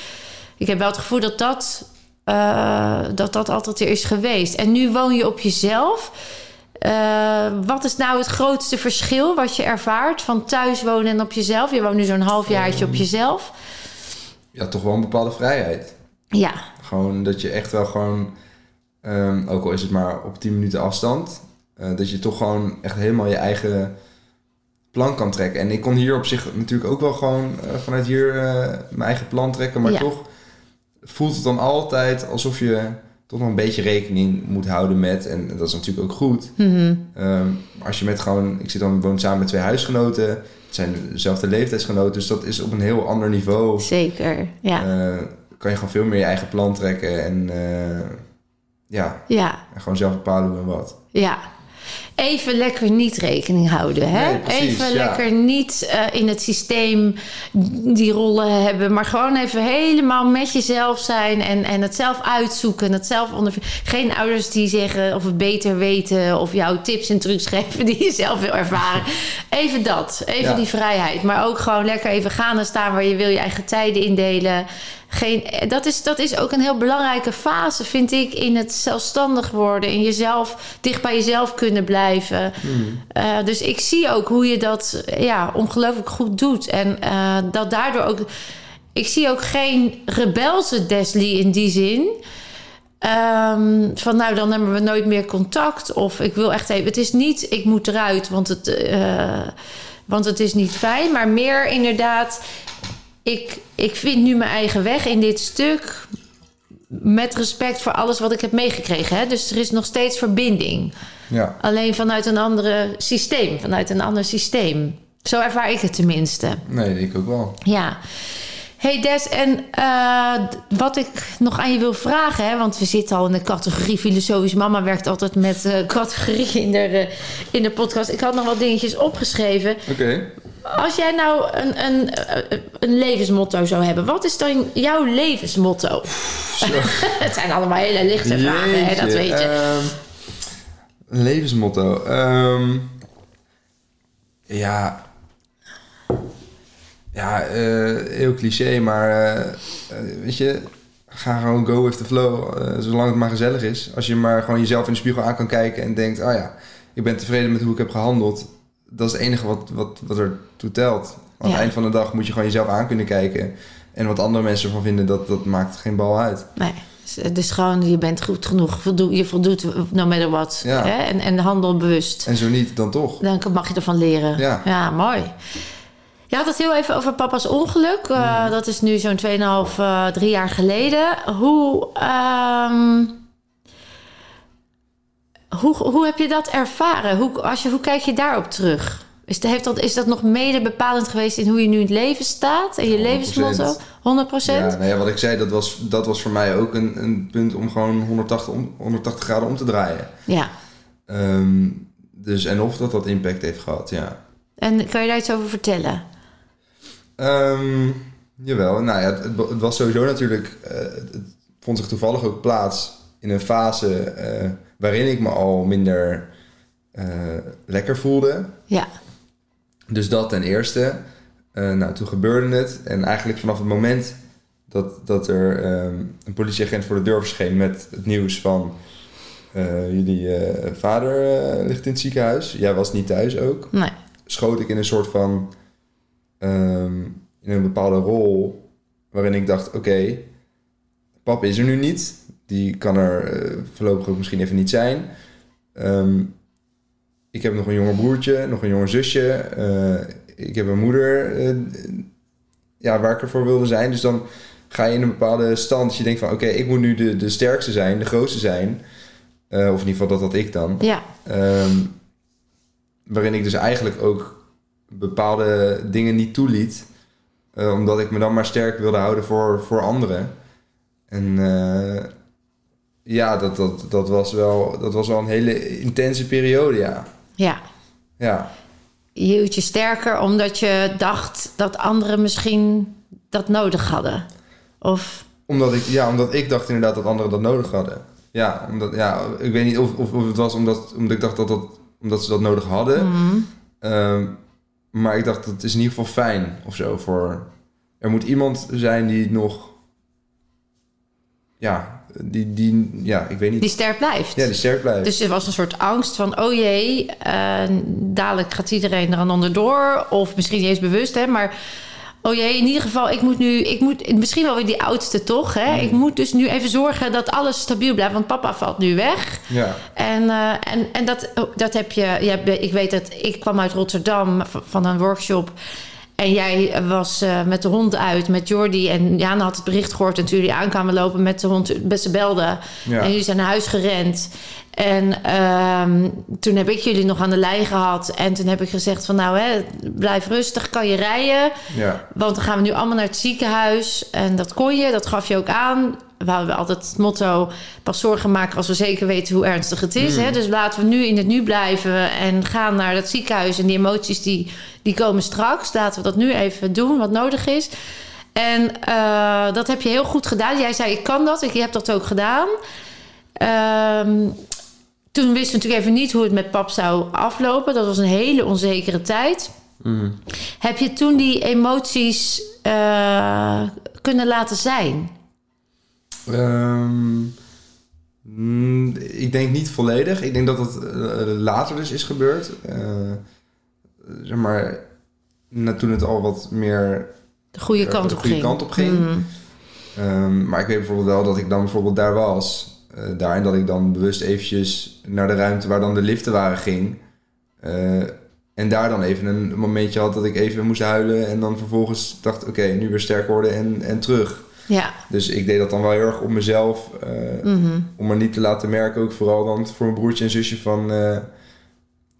Ik heb wel het gevoel dat dat, uh, dat, dat altijd er is geweest. En nu woon je op jezelf. Uh, wat is nou het grootste verschil wat je ervaart van thuis wonen en op jezelf? Je woont nu zo'n halfjaartje um, op jezelf. Ja, toch wel een bepaalde vrijheid. Ja. Gewoon dat je echt wel gewoon, um, ook al is het maar op 10 minuten afstand, uh, dat je toch gewoon echt helemaal je eigen plan kan trekken. En ik kon hier op zich natuurlijk ook wel gewoon uh, vanuit hier mijn eigen plan trekken, maar ja. toch voelt het dan altijd alsof je toch nog een beetje rekening moet houden met. En dat is natuurlijk ook goed. Mm -hmm. um, als je met gewoon... Ik zit dan woon samen met twee huisgenoten. Het zijn dezelfde leeftijdsgenoten. Dus dat is op een heel ander niveau. Zeker, ja. Uh, kan je gewoon veel meer je eigen plan trekken. En uh, ja, ja. En gewoon zelf bepalen hoe en wat. Ja. Even lekker niet rekening houden. Hè? Nee, precies, even ja. lekker niet uh, in het systeem die rollen hebben. Maar gewoon even helemaal met jezelf zijn. En, en het zelf uitzoeken. En het zelf. Geen ouders die zeggen of het beter weten. Of jou tips en trucs geven die je zelf wil ervaren. Even dat. Even Ja. die vrijheid. Maar ook gewoon lekker even gaan en staan waar je wil. Je eigen tijden indelen. Geen, dat, is, dat is ook een heel belangrijke fase, vind ik, in het zelfstandig worden. In jezelf, dicht bij jezelf kunnen blijven. Hmm. Uh, dus ik zie ook hoe je dat ja, ongelooflijk goed doet. En uh, dat daardoor ook. Ik zie ook geen rebelse Deslie in die zin. Um, van nou, dan hebben we nooit meer contact. Of ik wil echt even. Het is niet, ik moet eruit, want het, uh, want het is niet fijn. Maar meer inderdaad ik, ik vind nu mijn eigen weg in dit stuk. Met respect voor alles wat ik heb meegekregen. Hè? Dus er is nog steeds verbinding. Ja. Alleen vanuit een ander systeem. Vanuit een ander systeem. Zo ervaar ik het tenminste. Nee, ik ook wel. Ja. Hey Des, en uh, wat ik nog aan je wil vragen, hè, want we zitten al in de categorie filosofisch. Mama werkt altijd met uh, categorie in de, in de podcast. Ik had nog wat dingetjes opgeschreven. Oké. Okay. Als jij nou een, een, een levensmotto zou hebben, wat is dan jouw levensmotto? het zijn allemaal hele lichte Jeetje. vragen, hè, dat weet je. Um, een levensmotto. Um, ja. Ja, uh, heel cliché, maar uh, weet je, ga gewoon go with the flow, uh, zolang het maar gezellig is. Als je maar gewoon jezelf in de spiegel aan kan kijken en denkt, oh ja, ik ben tevreden met hoe ik heb gehandeld. Dat is het enige wat, wat, wat er toe telt. Aan het eind van de dag moet je gewoon jezelf aan kunnen kijken. En wat andere mensen ervan vinden, dat, dat maakt geen bal uit. Nee. Dus gewoon, je bent goed genoeg, voldoet, je voldoet no matter what. Ja. Hè? En, en handel bewust. En zo niet, dan toch. Dan mag je ervan leren. Ja, ja mooi. Je had het heel even over papa's ongeluk. Uh, mm. Dat is nu zo'n 2,5, uh, 3 jaar geleden. Hoe, um, hoe, hoe heb je dat ervaren? Hoe, als je, hoe kijk je daarop terug? Is, heeft dat, is dat nog mede bepalend geweest in hoe je nu in het leven staat en je 100%. levensmotto? 100 Ja, nou ja, wat ik zei, dat was, dat was voor mij ook een, een punt om gewoon 180, 180 graden om te draaien. Ja. Um, dus en of dat dat impact heeft gehad, ja. En kan je daar iets over vertellen? Um, jawel, nou ja, het, het, was sowieso natuurlijk, uh, het vond zich toevallig ook plaats in een fase uh, waarin ik me al minder uh, lekker voelde. Ja. Dus dat ten eerste. Uh, nou, toen gebeurde het. En eigenlijk vanaf het moment dat, dat er um, een politieagent voor de deur verscheen met het nieuws van... Uh, jullie vader ligt in het ziekenhuis. Jij was niet thuis ook. Nee. Schoot ik in een soort van... Um, in een bepaalde rol waarin ik dacht... Oké, okay, pap is er nu niet. Die kan er voorlopig ook misschien even niet zijn. Um, ik heb nog een jonger broertje, nog een jonger zusje. Uh, ik heb een moeder uh, ja, waar ik ervoor wilde zijn. Dus dan ga je in een bepaalde stand. Dat je denkt van oké, ik moet nu de, de sterkste zijn, de grootste zijn. Uh, of in ieder geval dat had ik dan. Ja. Um, waarin ik dus eigenlijk ook bepaalde dingen niet toeliet. omdat ik me dan maar sterk wilde houden voor, voor anderen. En ja, dat, dat, dat, was wel, dat was wel een hele intense periode, ja. Ja. Ja. Je hield je sterker omdat je dacht dat anderen misschien dat nodig hadden? Of... Omdat ik, ja, omdat ik dacht inderdaad dat anderen dat nodig hadden. Ja, omdat, ja ik weet niet of, of, of het was omdat, omdat ik dacht dat, dat, omdat ze dat nodig hadden. Mm. Um, maar ik dacht, dat is in ieder geval fijn of zo. Voor, er moet iemand zijn die nog... Ja, die, die, ja, ik weet niet. Die sterk blijft. Ja, die sterk blijft. Dus er was een soort angst van, oh jee, uh, dadelijk gaat iedereen er aan onderdoor. Of misschien niet eens bewust, hè, maar... Oh jee, in ieder geval, ik moet nu, ik moet misschien wel weer die oudste toch, hè? Mm. Ik moet dus nu even zorgen dat alles stabiel blijft, want papa valt nu weg. Ja. En, uh, en, en dat, dat heb je, ja, ik weet dat, ik kwam uit Rotterdam van een workshop. En jij was uh, met de hond uit met Jordi. En Jana had het bericht gehoord en toen jullie aankwamen lopen met de hond. Ze belden. Ja. En jullie zijn naar huis gerend. En um, toen heb ik jullie nog aan de lijn gehad. En toen heb ik gezegd van nou, hè, blijf rustig, kan je rijden. Ja. Want dan gaan we nu allemaal naar het ziekenhuis. En dat kon je, dat gaf je ook aan we hadden altijd het motto: pas zorgen maken als we zeker weten hoe ernstig het is. Hè? Mm. Dus laten we nu in het nu blijven en gaan naar het ziekenhuis. En die emoties die, die komen straks. Laten we dat nu even doen wat nodig is. En uh, dat heb je heel goed gedaan. Jij zei: Ik kan dat. Ik heb dat ook gedaan. Um, toen wisten we natuurlijk even niet hoe het met pap zou aflopen. Dat was een hele onzekere tijd. Mm. Heb je toen die emoties uh, kunnen laten zijn? Um, ik denk niet volledig. Ik denk dat het uh, later dus is gebeurd. Uh, zeg maar, toen het al wat meer... De goede kant, de op, goede ging. kant op ging. Mm. Um, maar ik weet bijvoorbeeld wel dat ik dan bijvoorbeeld daar was. Uh, daar en dat ik dan bewust eventjes naar de ruimte waar dan de liften waren ging. en daar dan even een momentje had dat ik even moest huilen. En dan vervolgens dacht, oké, okay, nu weer sterk worden en, en terug. Ja. Dus ik deed dat dan wel heel erg op mezelf. Uh, mm -hmm. Om me niet te laten merken, ook vooral dan voor mijn broertje en zusje van... Uh,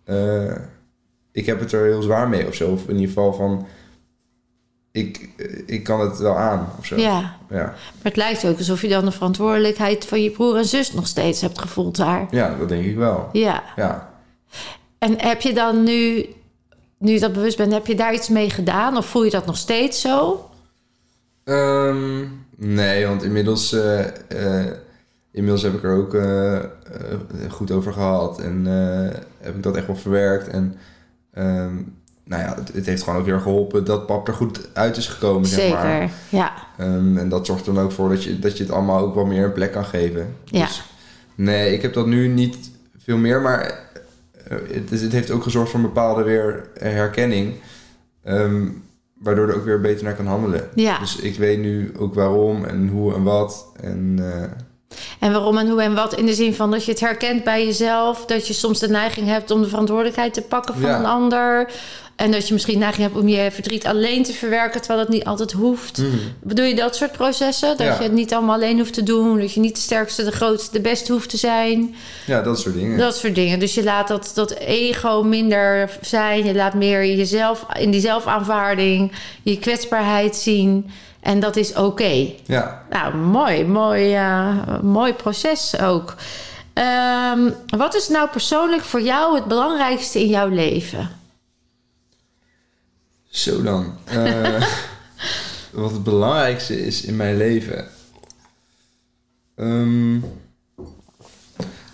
uh, ik heb het er heel zwaar mee of zo. Of in ieder geval van, ik, ik kan het wel aan of zo. Ja. Ja, Maar het lijkt ook alsof je dan de verantwoordelijkheid van je broer en zus nog steeds hebt gevoeld daar. ja dat denk ik wel. Ja. Ja. En heb je dan nu, nu je dat bewust bent, heb je daar iets mee gedaan? Of voel je dat nog steeds zo? Ehm, nee, want inmiddels, eh, eh, inmiddels heb ik er ook eh, goed over gehad. En heb ik dat echt wel verwerkt. En ehm, nou ja, het, het heeft gewoon ook erg geholpen dat pap er goed uit is gekomen, zeg Zeker, maar. ja. Ehm, en dat zorgt er dan ook voor dat je, dat je het allemaal ook wel meer een plek kan geven. Ja. Dus nee, ik heb dat nu niet veel meer, maar het, het heeft ook gezorgd voor een bepaalde weer herkenning. ehm, waardoor er ook weer beter naar kan handelen. Ja. Dus ik weet nu ook waarom en hoe en wat. En eh, En waarom en hoe en wat in de zin van dat je het herkent bij jezelf. Dat je soms de neiging hebt om de verantwoordelijkheid te pakken van Ja. een ander. En dat je misschien neiging hebt om je verdriet alleen te verwerken, terwijl dat niet altijd hoeft. mhm. Bedoel je dat soort processen? Dat Ja. je het niet allemaal alleen hoeft te doen. Dat je niet de sterkste, de grootste, de beste hoeft te zijn. ja, dat soort dingen. Dat soort dingen. Dus je laat dat, dat ego minder zijn. Je laat meer jezelf in die zelfaanvaarding, je kwetsbaarheid zien. En dat is oké. Ja, Nou, mooi, mooi, eh, mooi proces ook. Ehm, wat is nou persoonlijk voor jou het belangrijkste in jouw leven? Zo dan. Eh, wat het belangrijkste is in mijn leven. Ehm,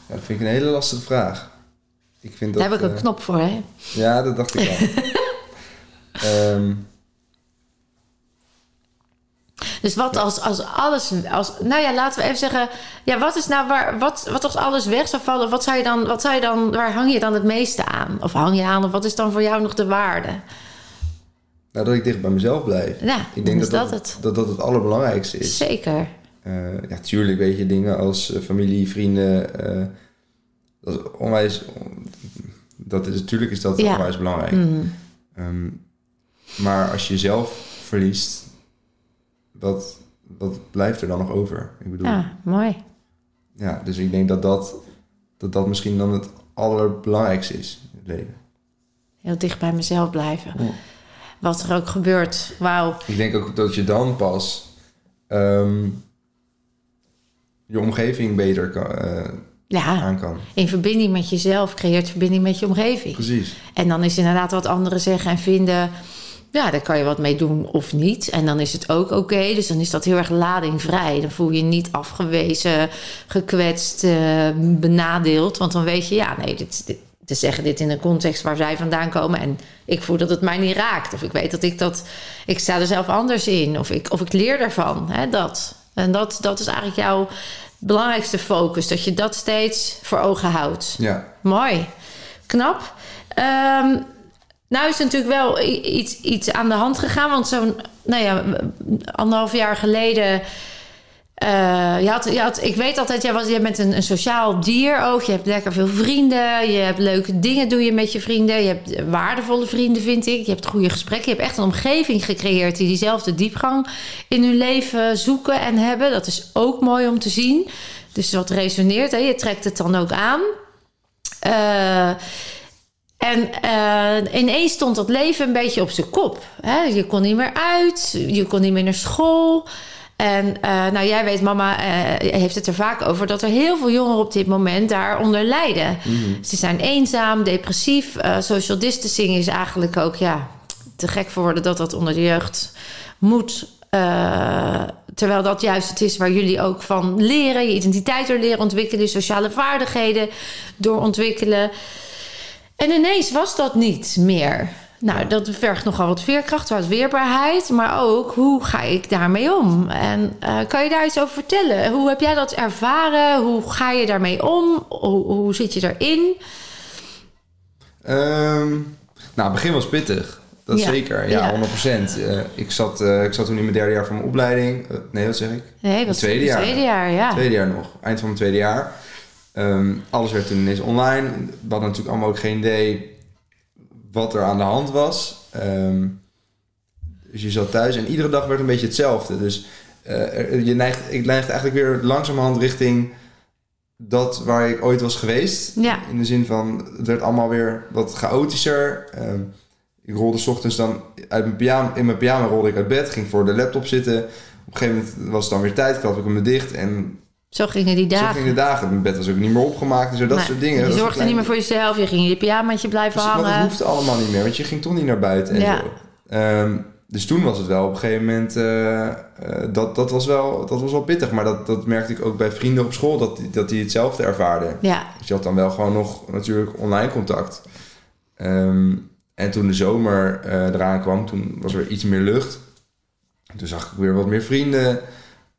dat vind ik een hele lastige vraag. Ik vind dat, Daar heb ik een eh, knop voor, hè? Ja, dat dacht ik al. Ehm, Dus wat als, als alles... Als, nou ja, laten we even zeggen... Ja, wat is nou waar... Wat, wat als alles weg zou vallen? Wat zou je dan... Wat zou je dan waar hang je dan het meeste aan? Of hang je aan? Of wat is dan voor jou nog de waarde? Nou, dat ik dicht bij mezelf blijf. Ja, Ik denk dat dat, dat, het. dat dat het allerbelangrijkste is. Zeker. Eh, ja, tuurlijk weet je dingen als eh, familie, vrienden. eh, dat is onwijs. Dat is, natuurlijk is dat Ja. onwijs belangrijk. Mhm. Ehm, maar als je jezelf verliest, wat, wat blijft er dan nog over? Ik bedoel, ja. Ja, mooi. dus ik denk dat dat, dat dat misschien dan het allerbelangrijkste is in het leven. Heel dicht bij mezelf blijven. Ja. Wat er ook gebeurt. Wauw. Ik denk ook dat je dan pas ehm, je omgeving beter kan, eh, Ja, aan kan. in verbinding met jezelf creëert verbinding met je omgeving. Precies. En dan is inderdaad wat anderen zeggen en vinden. Ja, daar kan je wat mee doen of niet. En dan is het ook oké. Dus dan is dat heel erg ladingvrij. Dan voel je je niet afgewezen, gekwetst, eh, benadeeld. Want dan weet je, ja, nee, dit, dit, ze zeggen dit in een context waar zij vandaan komen. En ik voel dat het mij niet raakt. Of ik weet dat ik dat. Ik sta er zelf anders in. Of ik, of ik leer daarvan. Hè, dat. En dat, dat is eigenlijk jouw belangrijkste focus. Dat je dat steeds voor ogen houdt. Ja. Mooi. Knap. Ehm, nou is er natuurlijk wel iets, iets aan de hand gegaan. Want zo'n, nou ja, anderhalf jaar geleden... eh, je had, je had, ik weet altijd, jij, was, jij bent een, een sociaal dier ook. Je hebt lekker veel vrienden. Je hebt leuke dingen doe je met je vrienden. Je hebt waardevolle vrienden, vind ik. Je hebt goede gesprekken. Je hebt echt een omgeving gecreëerd... die diezelfde diepgang in hun leven zoeken en hebben. Dat is ook mooi om te zien. Dus wat resoneert, hè? je trekt het dan ook aan. Eh, en eh, ineens stond dat leven een beetje op zijn kop. Hè? Je kon niet meer uit, je kon niet meer naar school. En eh, nou, jij weet, mama eh, heeft het er vaak over dat er heel veel jongeren op dit moment daaronder lijden. Ze zijn eenzaam, depressief. Eh, social distancing is eigenlijk ook ja, te gek voor woorden dat dat onder de jeugd moet. Terwijl dat juist het is waar jullie ook van leren. Je identiteit door leren ontwikkelen, je sociale vaardigheden door ontwikkelen. En ineens was dat niet meer. Nou, dat vergt nogal wat veerkracht, wat weerbaarheid. Maar ook, hoe ga ik daarmee om? En eh, kan je daar iets over vertellen? Hoe heb jij dat ervaren? Hoe ga je daarmee om? Hoe, hoe zit je erin? Ehm, nou, het begin was pittig. Dat Ja. zeker, ja, Ja. 100%. Eh, ik, zat, eh, ik zat toen in mijn derde jaar van mijn opleiding. Nee, wat zeg ik? Nee, wat tweede jaar. Tweede jaar, ja. Tweede jaar nog, eind van mijn tweede jaar. Ehm, alles werd toen ineens online. We hadden natuurlijk allemaal ook geen idee wat er aan de hand was. Ehm, dus je zat thuis en iedere dag werd een beetje hetzelfde. Dus eh, je neigt, ik neigde eigenlijk weer langzamerhand richting dat waar ik ooit was geweest. Ja. In de zin van, het werd allemaal weer wat chaotischer. Ehm, ik rolde 's ochtends dan uit mijn pyjama, in mijn pyjama rolde ik uit bed, ging voor de laptop zitten. Op een gegeven moment was het dan weer tijd, klapte ik hem dicht en Zo gingen die zo dagen. gingen de dagen. Mijn bed was ook niet meer opgemaakt en zo, dat soort dingen. Je zorgde niet meer voor jezelf. Je ging in je pyjamaatje blijven Dus, dat hoefde allemaal niet meer, want je ging toch niet naar buiten en Ja. zo. Ehm, dus toen was het wel op een gegeven moment, eh, eh, dat, dat, was wel, dat was wel pittig. Maar dat, dat merkte ik ook bij vrienden op school, dat, die- dat die hetzelfde ervaarden. Ja, Dus je had dan wel gewoon nog natuurlijk online contact. Ehm, en toen de zomer eh, eraan kwam, toen was er iets meer lucht. Toen zag ik weer wat meer vrienden.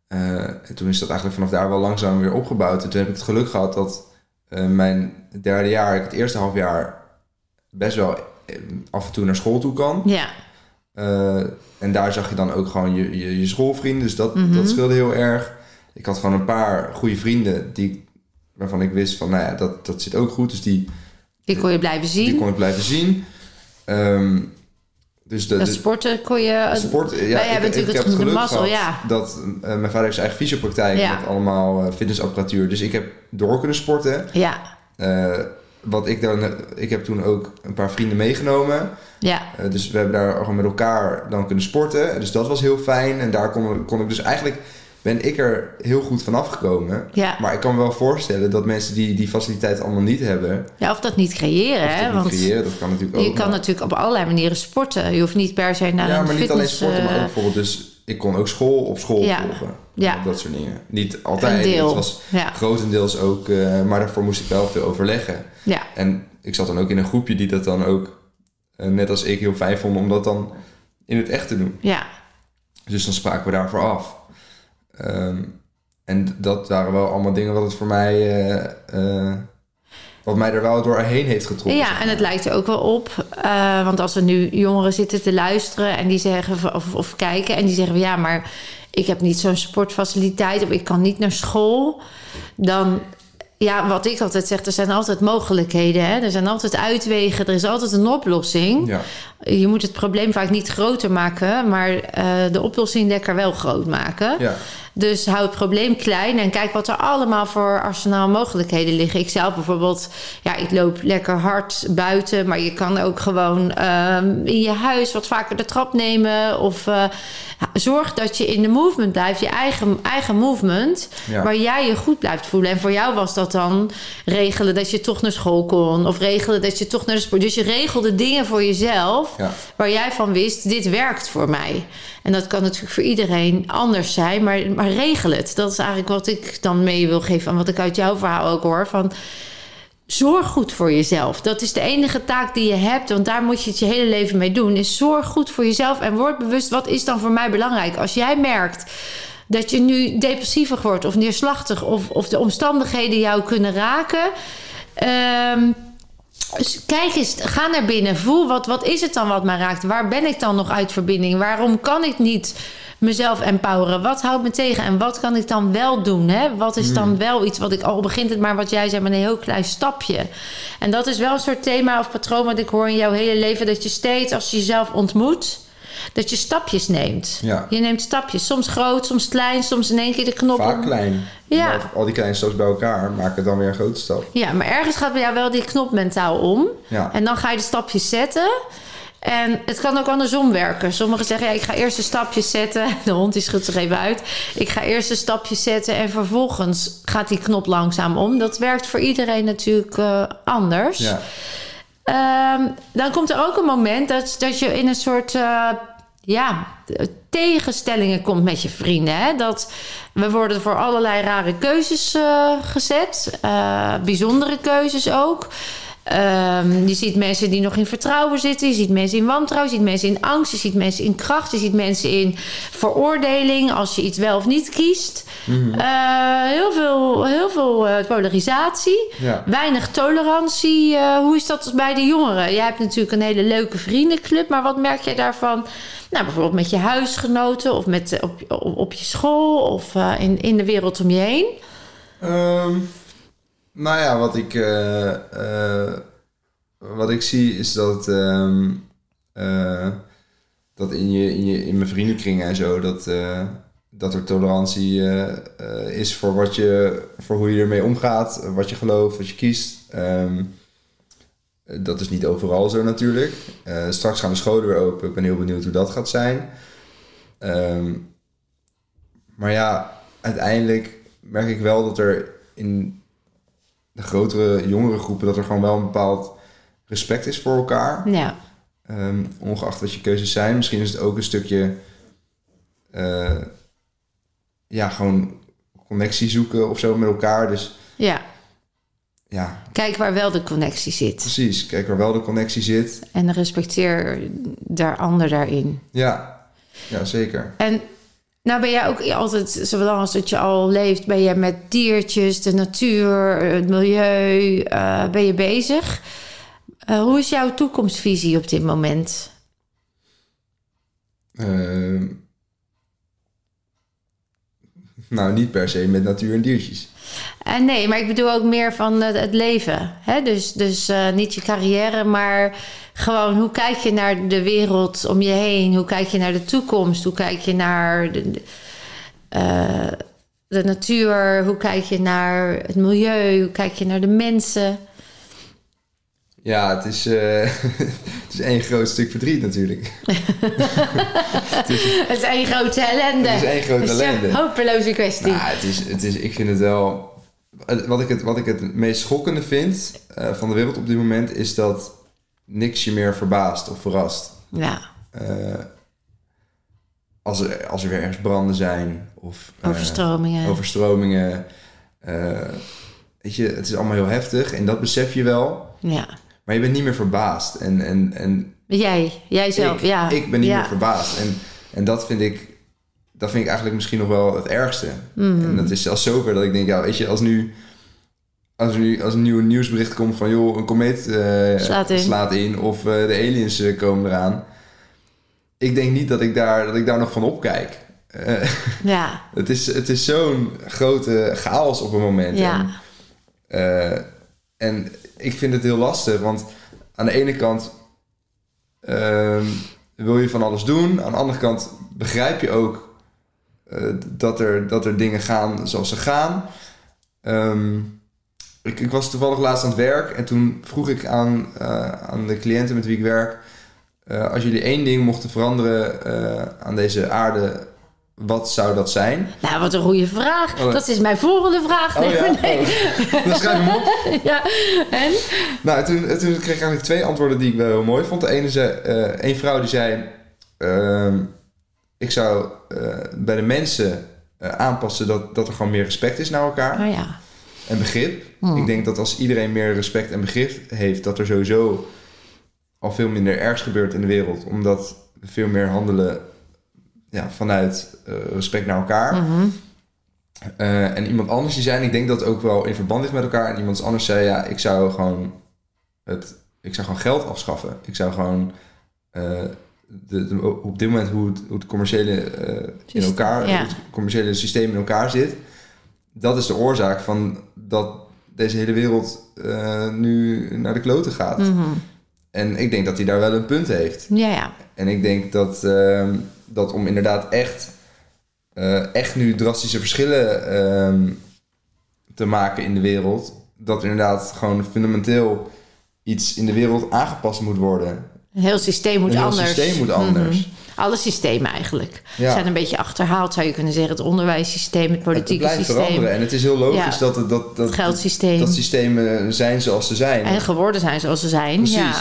Eh, en toen is dat eigenlijk vanaf daar wel langzaam weer opgebouwd. En toen heb ik het geluk gehad dat eh, mijn derde jaar, ik het eerste half jaar, best wel eh, af en toe naar school toe kan. ja, en daar zag je dan ook gewoon je, je, je schoolvrienden. Dus dat, Mhm. dat scheelde heel erg. Ik had gewoon een paar goede vrienden die, waarvan ik wist van, nou ja, dat, dat zit ook goed. Dus die, die kon je blijven zien. die kon ik blijven zien. Ehm, dus de, dat de- sporten kon je... sport, ja, wij hebben ik, natuurlijk het geluk mazzel, ja. dat eh, mijn vader heeft zijn eigen fysiopraktijk Ja. met allemaal eh, fitnessapparatuur. Dus ik heb door kunnen sporten. Ja, Eh, wat ik dan, ik heb toen ook een paar vrienden meegenomen. ja, dus we hebben daar gewoon met elkaar dan kunnen sporten. Dus dat was heel fijn. En daar kon, kon ik dus eigenlijk ben ik er heel goed vanaf gekomen. ja. Maar ik kan me wel voorstellen dat mensen die die faciliteiten allemaal niet hebben, ja. Of dat niet creëren, of hè? dat niet Want creëren, dat kan natuurlijk ook. je kan maar- natuurlijk op allerlei manieren sporten. Je hoeft niet per se naar ja, maar niet alleen fitness... sporten, maar ook eh, bijvoorbeeld dus ik kon ook school op school Ja. volgen. Ja. Dat soort dingen. Niet altijd. Het was ja, grotendeels ook, eh, maar daarvoor moest ik wel veel overleggen. ja, En ik zat dan ook in een groepje die dat dan ook, eh, net als ik, heel fijn vond om dat dan in het echt te doen. ja. Dus dan spraken we daarvoor af. Ehm, en dat waren wel allemaal dingen wat het voor mij, eh, eh, wat mij er wel doorheen heeft getrokken. zeg Ja, en het lijkt er ook wel op. eh, want als er nu jongeren zitten te luisteren en die zeggen of, of kijken en die zeggen van ja, maar ik heb niet zo'n sportfaciliteit of ik kan niet naar school. Dan, ja, wat ik altijd zeg, er zijn altijd mogelijkheden. Hè? Er zijn altijd uitwegen, er is altijd een oplossing. Ja, Je moet het probleem vaak niet groter maken, maar de oplossing lekker wel groot maken. ja, Dus hou het probleem klein en kijk wat er allemaal voor arsenaal mogelijkheden liggen. Ik zelf bijvoorbeeld, ja, ik loop lekker hard buiten, maar je kan ook gewoon ehm, in je huis wat vaker de trap nemen. Of eh, zorg dat je in de movement blijft, je eigen, eigen movement, Ja. waar jij je goed blijft voelen. En voor jou was dat dan regelen dat je toch naar school kon, of regelen dat je toch naar de sport. Dus je regelde dingen voor jezelf ja. waar jij van wist, dit werkt voor mij. En dat kan natuurlijk voor iedereen anders zijn, maar, maar regel het. Dat is eigenlijk wat ik dan mee wil geven en wat ik uit jouw verhaal ook hoor. Van, zorg goed voor jezelf. Dat is de enige taak die je hebt, want daar moet je het je hele leven mee doen. Is zorg goed voor jezelf en word bewust, wat is dan voor mij belangrijk? Als jij merkt dat je nu depressiever wordt of neerslachtig... of, of de omstandigheden jou kunnen raken... ehm, kijk eens, ga naar binnen. Voel wat, wat is het dan wat mij raakt? Waar ben ik dan nog uit verbinding? Waarom kan ik niet mezelf empoweren? Wat houdt me tegen? En wat kan ik dan wel doen? Hè? Wat is dan wel iets wat ik al begint het maar wat jij zei met een heel klein stapje. En dat is wel een soort thema of patroon wat ik hoor in jouw hele leven. Dat je steeds als je jezelf ontmoet, dat je stapjes neemt. Ja. Je neemt stapjes. Soms groot, soms klein, soms in één keer de knop Vaak klein. Ja. Maar al die kleine stapjes bij elkaar maken dan weer een grote stap. Ja, maar ergens gaat bij jou wel die knop mentaal om. Ja. En dan ga je de stapjes zetten. En het kan ook andersom werken. Sommigen zeggen, ja, ik ga eerst de stapjes zetten. De hond die schudt zich even uit. Ik ga eerst de stapjes zetten en vervolgens gaat die knop langzaam om. Dat werkt voor iedereen natuurlijk eh, anders. Ja, Ehm, dan komt er ook een moment dat, dat je in een soort eh, ja, tegenstellingen komt met je vrienden. Hè? Dat we worden voor allerlei rare keuzes eh, gezet, bijzondere keuzes ook. Ehm, je ziet mensen die nog in vertrouwen zitten. Je ziet mensen in wantrouwen. Je ziet mensen in angst. Je ziet mensen in kracht. Je ziet mensen in veroordeling als je iets wel of niet kiest. Eh, heel veel, heel veel eh, polarisatie. ja. Weinig tolerantie. Eh, hoe is dat bij de jongeren? Jij hebt natuurlijk een hele leuke vriendenclub. Maar wat merk jij daarvan? Nou, bijvoorbeeld met je huisgenoten of met, op, op, op je school of eh, in, in de wereld om je heen. Ehm, nou ja, wat ik, eh, eh, wat ik zie is dat, ehm, eh, dat in, je, in, je, in mijn vriendenkringen en zo, dat, dat er tolerantie is voor, wat je, voor hoe je ermee omgaat, wat je gelooft, wat je kiest. Ehm, dat is niet overal zo natuurlijk. straks gaan de scholen weer open. Ik ben heel benieuwd hoe dat gaat zijn. Ehm, maar ja, uiteindelijk merk ik wel dat er in de grotere, jongere groepen... dat er gewoon wel een bepaald respect is voor elkaar. Ja. Ehm, ongeacht wat je keuzes zijn. Misschien is het ook een stukje... Uh, ja, gewoon connectie zoeken of zo met elkaar. Dus ja. ja. Kijk waar wel de connectie zit. Precies, kijk waar wel de connectie zit. En respecteer daar ander daarin. Ja, ja zeker. En nou ben jij ook altijd, zoals dat je al leeft, ben je met diertjes, de natuur, het milieu, uh, ben je bezig. Uh, hoe is jouw toekomstvisie op dit moment? Uh, nou, niet per se met natuur en diertjes. Uh, nee, maar ik bedoel ook meer van het leven. Hè? Dus, dus niet je carrière, maar gewoon hoe kijk je naar de wereld om je heen? Hoe kijk je naar de toekomst? Hoe kijk je naar de, uh, de natuur? Hoe kijk je naar het milieu? Hoe kijk je naar de mensen? Ja, het is, uh, het is één groot stuk verdriet natuurlijk. het, is, het is één grote ellende. Het is één grote ellende. Hopeloze kwestie. Nou, het is, het is, ik vind het wel... Wat ik het, wat ik het meest schokkende vind uh, van de wereld op dit moment... is dat niks je meer verbaast of verrast. Ja. Uh, als, er, als er weer ergens branden zijn of uh, overstromingen. overstromingen. Uh, weet je, het is allemaal heel heftig en dat besef je wel. Ja. Maar je bent niet meer verbaasd. En, en, en jij, jij zelf, ik, ja. Ik ben niet ja. meer verbaasd. En, en dat vind ik dat vind ik eigenlijk misschien nog wel het ergste. Mm. En dat is zelfs zover dat ik denk, ja, weet je, als nu als er nu als een nieuw nieuwsbericht komt van joh, een komeet uh, slaat, in. slaat, in. of uh, de aliens uh, komen eraan. Ik denk niet dat ik daar, dat ik daar nog van opkijk. ja. het is, het is zo'n grote chaos op een moment. Ja. En, en ik vind het heel lastig, want aan de ene kant ehm, wil je van alles doen. Aan de andere kant begrijp je ook dat, er, dat er dingen gaan zoals ze gaan. Um, ik, ik, was toevallig laatst aan het werk en toen vroeg ik aan, uh, aan de cliënten met wie ik werk: uh, als jullie één ding mochten veranderen uh, aan deze aarde, wat zou dat zijn? Nou, wat een goede vraag. Oh, dat is mijn volgende vraag. Oh, ja? nee. Oh. Dan schrijf hem op. ja, en? Nou, toen, toen kreeg ik eigenlijk twee antwoorden die ik wel heel mooi vond. De ene zei, een vrouw die zei: ehm, Ik zou bij de mensen aanpassen dat, dat er gewoon meer respect is naar elkaar. Oh ja en begrip. Hmm. Ik denk dat als iedereen meer respect en begrip heeft, dat er sowieso al veel minder ergs gebeurt in de wereld. Omdat we veel meer handelen ja, vanuit uh, respect naar elkaar. Mm -hmm. uh, en iemand anders die zei, ik denk dat het ook wel in verband is met elkaar. En iemand anders zei, ja, ik zou gewoon, het, ik zou gewoon geld afschaffen. Ik zou gewoon... Uh, de, de, op dit moment hoe het, hoe het commerciële in elkaar, ja. het commerciële systeem in elkaar zit, dat is de oorzaak van dat deze hele wereld uh, nu naar de kloten gaat. Mm -hmm. En ik denk dat hij daar wel een punt heeft. Ja, ja. En ik denk dat, uh, dat om inderdaad echt, uh, echt nu drastische verschillen te maken in de wereld, dat inderdaad gewoon fundamenteel iets in de wereld aangepast moet worden. Een heel systeem moet heel anders. systeem moet anders. Mm -hmm. Alle systemen eigenlijk Ja. zijn een beetje achterhaald, zou je kunnen zeggen. Het onderwijssysteem, het politieke het blijft systeem, veranderen. En het is heel logisch Ja. dat, het, dat, dat, het geldsysteem. dat systemen zijn zoals ze zijn. en geworden zijn zoals ze zijn. Precies. Ja.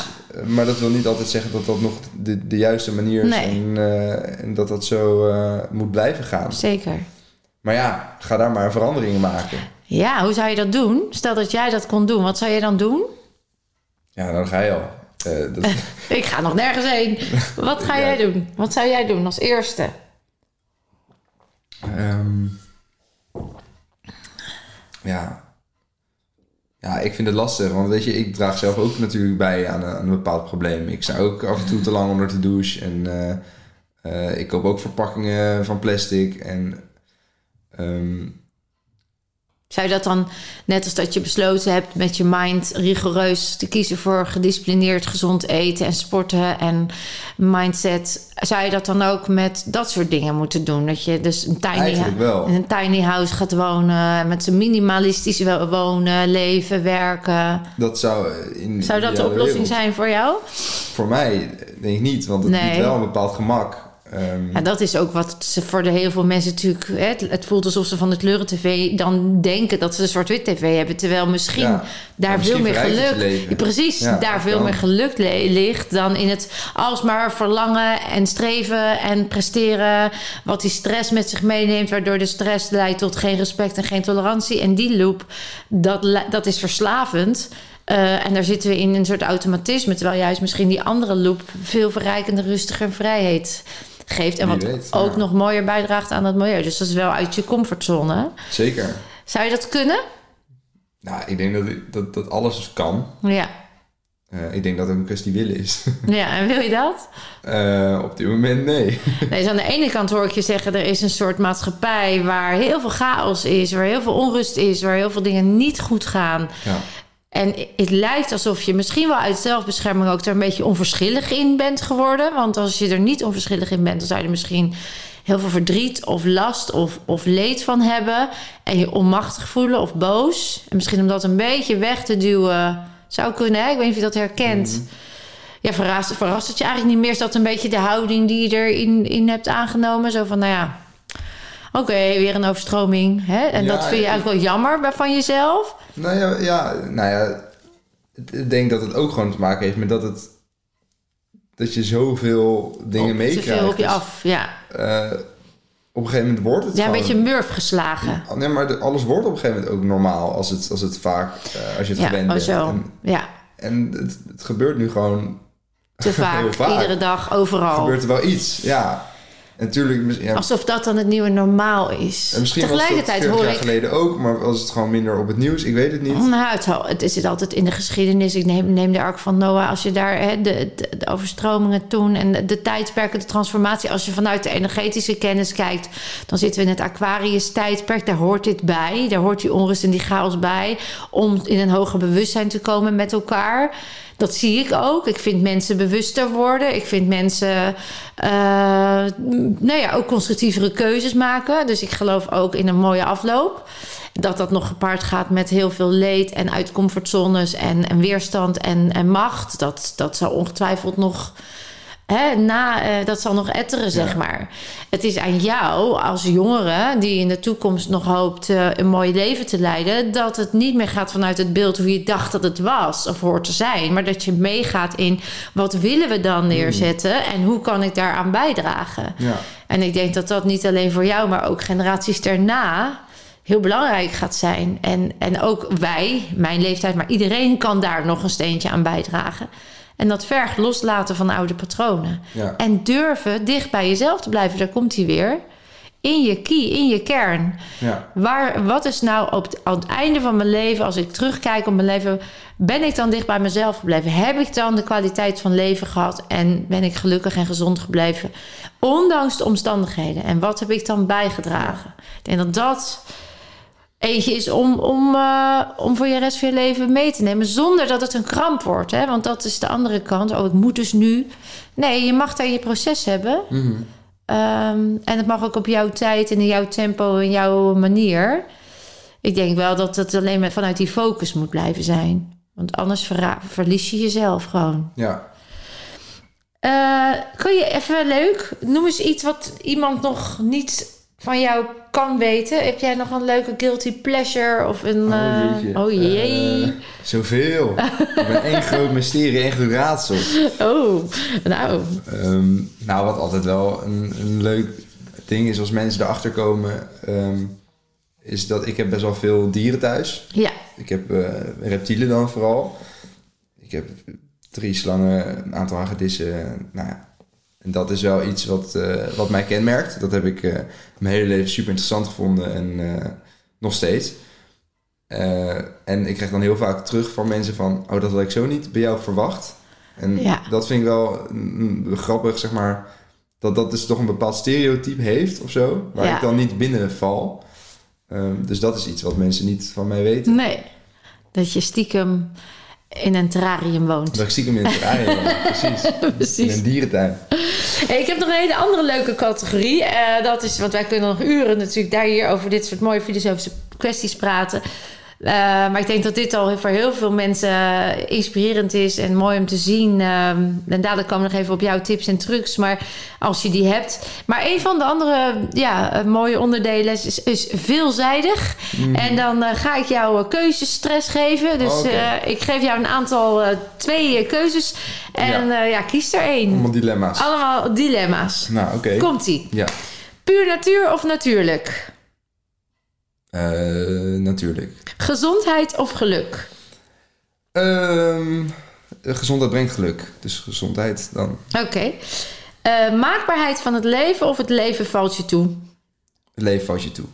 Maar dat wil niet altijd zeggen dat dat nog de, de juiste manier is. Nee. En, eh, en dat dat zo eh, moet blijven gaan. Zeker. Maar ja, ga daar maar veranderingen maken. Ja, hoe zou je dat doen? Stel dat jij dat kon doen, wat zou je dan doen? Ja, dan ga je al. Eh, dat, Ik ga nog nergens heen. Wat ga Ja. jij doen? Wat zou jij doen als eerste? Ehm, ja. Ja, ik vind het lastig. Want weet je, ik draag zelf ook natuurlijk bij aan een, aan een bepaald probleem. Ik sta ook af en toe te lang onder de douche. En eh, eh, ik koop ook verpakkingen van plastic. En ehm, Zou je dat dan, net als dat je besloten hebt met je mind rigoureus te kiezen voor gedisciplineerd gezond eten en sporten en mindset, zou je dat dan ook met dat soort dingen moeten doen? Dat je dus een tiny, in een tiny house gaat wonen, met zijn minimalistisch wonen, leven, werken. Dat zou in Zou dat de oplossing zijn voor jou? Voor mij denk ik niet, want het nee. biedt wel een bepaald gemak. Um, ja, dat is ook wat ze voor de heel veel mensen natuurlijk. Hè, het, voelt alsof ze van de kleuren tv dan denken dat ze een zwart-wit tv hebben. Terwijl misschien daar veel meer geluk. Precies, daar veel meer geluk ligt dan in het alsmaar verlangen en streven en presteren. Wat die stress met zich meeneemt, waardoor de stress leidt tot geen respect en geen tolerantie. En die loop, dat, dat is verslavend. Uh, en daar zitten we in een soort automatisme. Terwijl juist misschien die andere loop veel verrijkender, rustiger vrijheid geeft. En wat ook nog mooier bijdraagt aan het milieu. Dus dat is wel uit je comfortzone. Zeker. Zou je dat kunnen? Nou, ik denk dat, dat, dat alles kan. Ja. Uh, ik denk dat het een kwestie willen is. Ja, en wil je dat? Uh, op dit moment nee. nee. Dus aan de ene kant hoor ik je zeggen... er is een soort maatschappij waar heel veel chaos is... waar heel veel onrust is... waar heel veel dingen niet goed gaan. Ja. En het lijkt alsof je misschien wel uit zelfbescherming ook er een beetje onverschillig in bent geworden. Want als je er niet onverschillig in bent, dan zou je er misschien heel veel verdriet of last of, of leed van hebben. En je onmachtig voelen of boos. En misschien om dat een beetje weg te duwen zou kunnen. Hè? Ik weet niet of je dat herkent. Mhm. Ja, verrast, verrast het je eigenlijk niet meer? Is dat een beetje de houding die je erin in hebt aangenomen? Zo van, nou ja, oké, weer een overstroming. Hè? En dat vind je eigenlijk wel jammer van jezelf? Nou ja, ja, nou ja, ik denk dat het ook gewoon te maken heeft met dat het dat je zoveel dingen meekrijgt. Te veel op je af, ja. Uh, op een gegeven moment wordt het Ja, een beetje murf geslagen. Nee, maar alles wordt op een gegeven moment ook normaal als het, als het vaak, uh, als je het ja, gewend oh, bent. Zo. En, ja. En het, het gebeurt nu gewoon te vaak, vaak, iedere dag, overal. Gebeurt er wel iets, ja. Natuurlijk, ja, Alsof dat dan het nieuwe normaal is. En misschien Tegelijkertijd was jaar geleden ook, maar was het gewoon minder op het nieuws? Ik weet het niet. Nou, het, het zit altijd in de geschiedenis. Ik neem, neem de Ark van Noah. Als je daar hè, de, de, overstromingen toen en de, de tijdsperken, de transformatie. Als je vanuit de energetische kennis kijkt, dan zitten we in het Aquarius-tijdperk. Daar hoort dit bij. Daar hoort die onrust en die chaos bij. Om in een hoger bewustzijn te komen met elkaar. Dat zie ik ook. Ik vind mensen bewuster worden. Ik vind mensen uh, nou ja, ook constructievere keuzes maken. Dus ik geloof ook in een mooie afloop. Dat dat nog gepaard gaat met heel veel leed en uit comfortzones en, en weerstand en, en macht. Dat, dat zou ongetwijfeld nog Hè, na, uh, dat zal nog etteren, zeg maar. Het is aan jou als jongere die in de toekomst nog hoopt uh, een mooi leven te leiden, dat het niet meer gaat vanuit het beeld hoe je dacht dat het was of hoort te zijn, maar dat je meegaat in wat willen we dan neerzetten en hoe kan ik daaraan bijdragen. Ja. En ik denk dat dat niet alleen voor jou, maar ook generaties daarna heel belangrijk gaat zijn. En, en ook wij, mijn leeftijd, maar iedereen kan daar nog een steentje aan bijdragen. En dat vergt loslaten van oude patronen. En durven dicht bij jezelf te blijven. Daar komt hij weer. In je key, in je kern. Ja. Waar, wat is nou op het, aan het einde van mijn leven, als ik terugkijk op mijn leven, ben ik dan dicht bij mezelf gebleven? Heb ik dan de kwaliteit van leven gehad en ben ik gelukkig en gezond gebleven? Ondanks de omstandigheden. En wat heb ik dan bijgedragen? Ik denk dat dat eentje is om, om, uh, om voor je rest van je leven mee te nemen. Zonder dat het een kramp wordt. Hè? Want dat is de andere kant. Oh, ik moet dus nu. Nee, je mag daar je proces hebben. Mm -hmm. um, en het mag ook op jouw tijd en in jouw tempo en jouw manier. Ik denk wel dat het alleen maar vanuit die focus moet blijven zijn. Want anders verlies je jezelf gewoon. Ja. Uh, kun je even leuk, noem eens iets wat iemand nog niet van jou kan weten. Heb jij nog een leuke guilty pleasure of een... Oh, uh... oh jee. Uh, zoveel. ik ben één groot mysterie, één groot raadsel. Oh, nou. Um, nou, wat altijd wel een, een leuk ding is als mensen erachter komen... Um, is dat ik heb best wel veel dieren thuis. Ja. Ik heb uh, reptielen dan vooral. Ik heb drie slangen, een aantal hagedissen. Nou ja, en dat is wel iets wat, uh, wat mij kenmerkt. Dat heb ik uh, mijn hele leven super interessant gevonden en uh, nog steeds. en ik krijg dan heel vaak terug van mensen van... oh, dat had ik zo niet bij jou verwacht. En ja. dat vind ik wel mm, grappig, zeg maar... dat dat dus toch een bepaald stereotype heeft of zo... waar ik dan niet binnen val. Ehm, dus dat is iets wat mensen niet van mij weten. Nee, dat je stiekem in een terrarium woont. Dat ik stiekem in een terrarium. Precies. In een dierentuin. Hey, ik heb nog een hele andere leuke categorie. Eh, dat is, want wij kunnen nog uren natuurlijk daar hier over dit soort mooie filosofische kwesties praten. Uh, maar ik denk dat dit al voor heel veel mensen inspirerend is en mooi om te zien. Uh, en dadelijk komen we nog even op jouw tips en trucs, maar als je die hebt. Maar een van de andere ja, mooie onderdelen is, is veelzijdig. Mm. En dan uh, ga ik jou keuzestress geven. Dus okay. ik geef jou een aantal, twee keuzes. En ja. ja. kies er één. Allemaal dilemma's. Allemaal dilemma's. Nou, oké. Okay. Komt-ie. Ja. Puur natuur of natuurlijk? Uh, natuurlijk. Gezondheid of geluk? Um, gezondheid brengt geluk. Dus gezondheid dan. Oké. Okay. Uh, maakbaarheid van het leven of het leven valt je toe? Het leven valt je toe.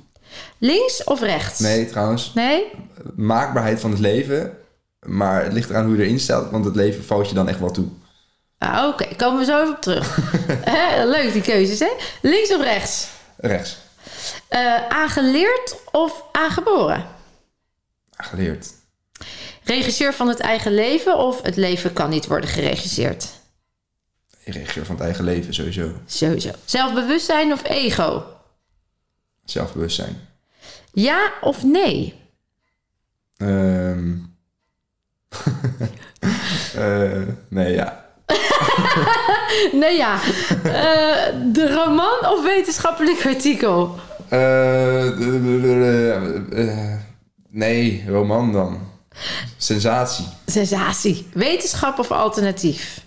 Links of rechts? Nee, trouwens. Nee? Maakbaarheid van het leven. Maar het ligt eraan hoe je erin staat. Want het leven valt je dan echt wel toe. Ah, Oké, okay. komen we zo even op terug. Leuk die keuzes, hè? Links of rechts? Rechts. Uh, aangeleerd of aangeboren? Aangeleerd. Regisseur van het eigen leven of het leven kan niet worden geregisseerd? Regisseur van het eigen leven, sowieso. Sowieso. Zelfbewustzijn of ego? Zelfbewustzijn. Ja of nee? Um... uh, nee, ja. nee, ja. Uh, de roman of wetenschappelijk artikel? Uh, nee, roman dan. Sensatie. Sensatie. Wetenschap of alternatief?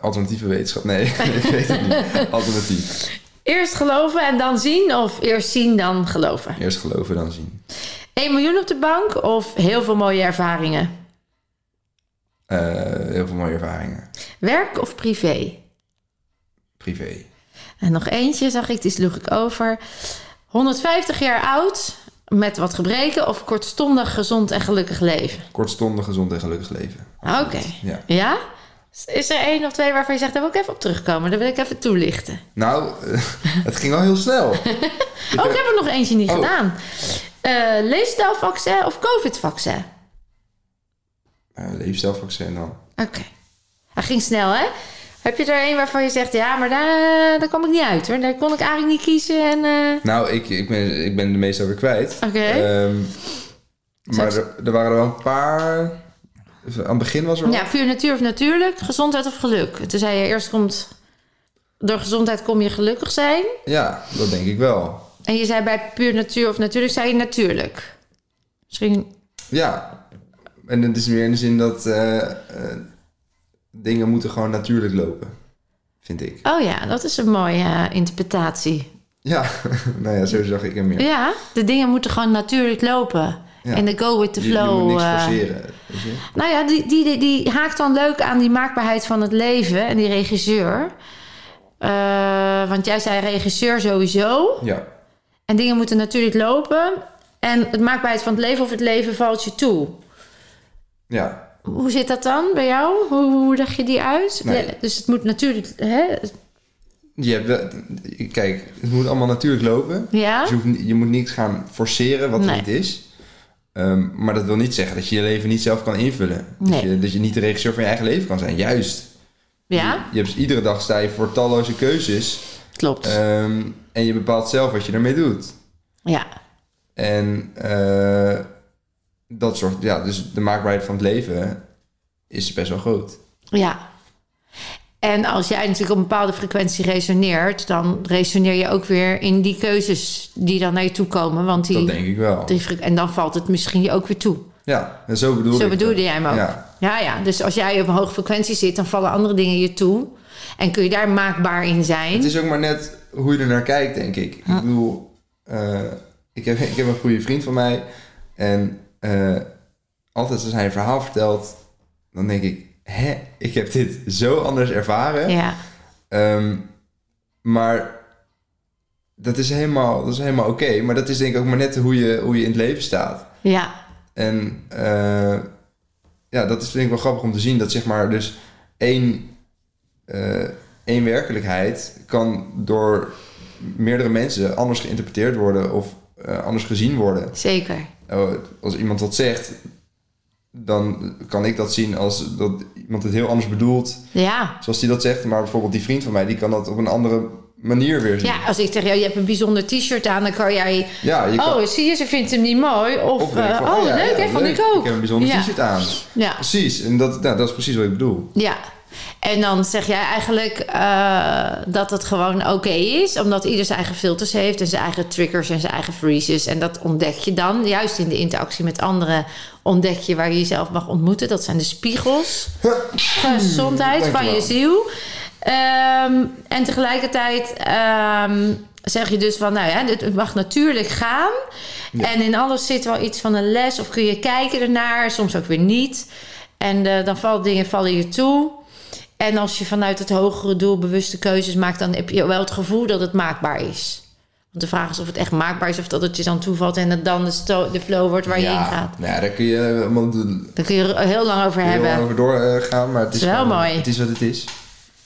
Alternatieve wetenschap. Nee, ik weet het niet. Alternatief. Eerst geloven en dan zien of eerst zien dan geloven? Eerst geloven dan zien. 1 miljoen op de bank of heel veel mooie ervaringen? Uh, heel veel mooie ervaringen. Werk of privé? Privé. En nog eentje zag ik, die sloeg ik over. 150 jaar oud, met wat gebreken of kortstondig gezond en gelukkig leven? Kortstondig gezond en gelukkig leven. Oké. Okay. Ja. ja? Is er één of twee waarvan je zegt, daar wil ik even op terugkomen? Daar wil ik even toelichten. Nou, het ging wel heel snel. oh, ik heb er nog eentje niet oh. gedaan. Uh, leefstijlvaccin of covid-vaccin? Uh, leefstijlvaccin dan. Oké. Okay. Hij ging snel, hè? Heb je er een waarvan je zegt, ja, maar daar, daar kwam ik niet uit hoor. Daar kon ik eigenlijk niet kiezen. En, uh... Nou, ik, ik, ben, ik ben de meeste weer kwijt. Oké. Okay. Um, maar er, er, waren er wel een paar. Aan het begin was er. Ja, puur natuur of natuurlijk, gezondheid of geluk. Toen zei je eerst komt. Door gezondheid kom je gelukkig zijn. Ja, dat denk ik wel. En je zei bij puur natuur of natuurlijk, zei je natuurlijk. Misschien. Ja, en het is meer in de zin dat. Uh, uh, dingen moeten gewoon natuurlijk lopen, vind ik. Oh ja, dat is een mooie uh, interpretatie. Ja, nou ja, zo zag ik hem meer. Ja, de dingen moeten gewoon natuurlijk lopen. Ja. En de go with the flow. Je, je moet niks forceren. Weet je? Nou ja, die, die, die, die, haakt dan leuk aan die maakbaarheid van het leven en die regisseur. Uh, want jij zei regisseur sowieso. Ja. En dingen moeten natuurlijk lopen. En het maakbaarheid van het leven of het leven valt je toe. Ja. Hoe zit dat dan bij jou? Hoe, hoe leg je die uit? Nee. Ja, dus het moet natuurlijk. Hè? Je hebt wel, kijk, het moet allemaal natuurlijk lopen. Ja. Dus je, hoeft, je moet niks gaan forceren wat Nee. er niet is. Ehm, maar dat wil niet zeggen dat je je leven niet zelf kan invullen. Dat, Nee. je, dat je niet de regisseur van je eigen leven kan zijn. Juist. Ja, Je hebt iedere dag sta je voor talloze keuzes. klopt. Ehm, en je bepaalt zelf wat je ermee doet. ja. En eh, dat soort, ja, dus de maakbaarheid van het leven is best wel groot. Ja. En als jij natuurlijk op een bepaalde frequentie resoneert, dan resoneer je ook weer in die keuzes die dan naar je toe komen. Want die, Dat denk ik wel. die en dan valt het misschien je ook weer toe. Ja, en zo bedoel Zo ik bedoelde jij hem ook. Ja, Ja, ja. Dus als jij op een hoge frequentie zit, dan vallen andere dingen je toe. En kun je daar maakbaar in zijn. Het is ook maar net hoe je er naar kijkt, denk ik. Ik bedoel, eh, ik, heb, ik heb een goede vriend van mij. En eh, altijd als hij een verhaal vertelt, dan denk ik... Hè, ik heb dit zo anders ervaren. Ja, Ehm, maar dat is helemaal, dat is helemaal oké. Maar dat is denk ik ook maar net hoe je, hoe je in het leven staat. ja, En eh, ja, dat is vind ik wel grappig om te zien. Dat zeg maar dus één, eh, één werkelijkheid kan door meerdere mensen anders geïnterpreteerd worden of uh, anders gezien worden. Zeker. Oh, als iemand wat zegt, dan kan ik dat zien als dat iemand het heel anders bedoelt. Ja. Zoals hij dat zegt. Maar bijvoorbeeld die vriend van mij, die kan dat op een andere manier weer zien. Ja, als ik zeg, je hebt een bijzonder t-shirt aan, dan kan jij... Ja, je kan... Oh, zie je, ze vindt hem niet mooi. Of, uh, van, oh, ja, leuk, ja, hè, vond ik ook. Ik heb een bijzonder t-shirt aan. Ja, Precies, en dat, nou, dat is precies wat ik bedoel. ja. En dan zeg jij eigenlijk eh, dat het gewoon oké is, omdat ieder zijn eigen filters heeft en zijn eigen triggers en zijn eigen freezes. En dat ontdek je dan, juist in de interactie met anderen, ontdek je waar je jezelf mag ontmoeten. Dat zijn de spiegels. Gezondheid van je ziel. Ehm, en tegelijkertijd ehm, zeg je dus van, nou ja, het mag natuurlijk gaan. En in alles zit wel iets van een les, of kun je kijken ernaar, soms ook weer niet. En eh, dan vallen dingen vallen je toe. En als je vanuit het hogere doel bewuste keuzes maakt, dan heb je wel het gevoel dat het maakbaar is. Want de vraag is of het echt maakbaar is, of dat het je dan toevalt en het dan de, de flow wordt waar je in gaat. Nou ja, daar kun je eh, Daar kun je heel lang over heel hebben. lang over doorgaan, maar het is, is wel gewoon- mooi. Het is wat het is.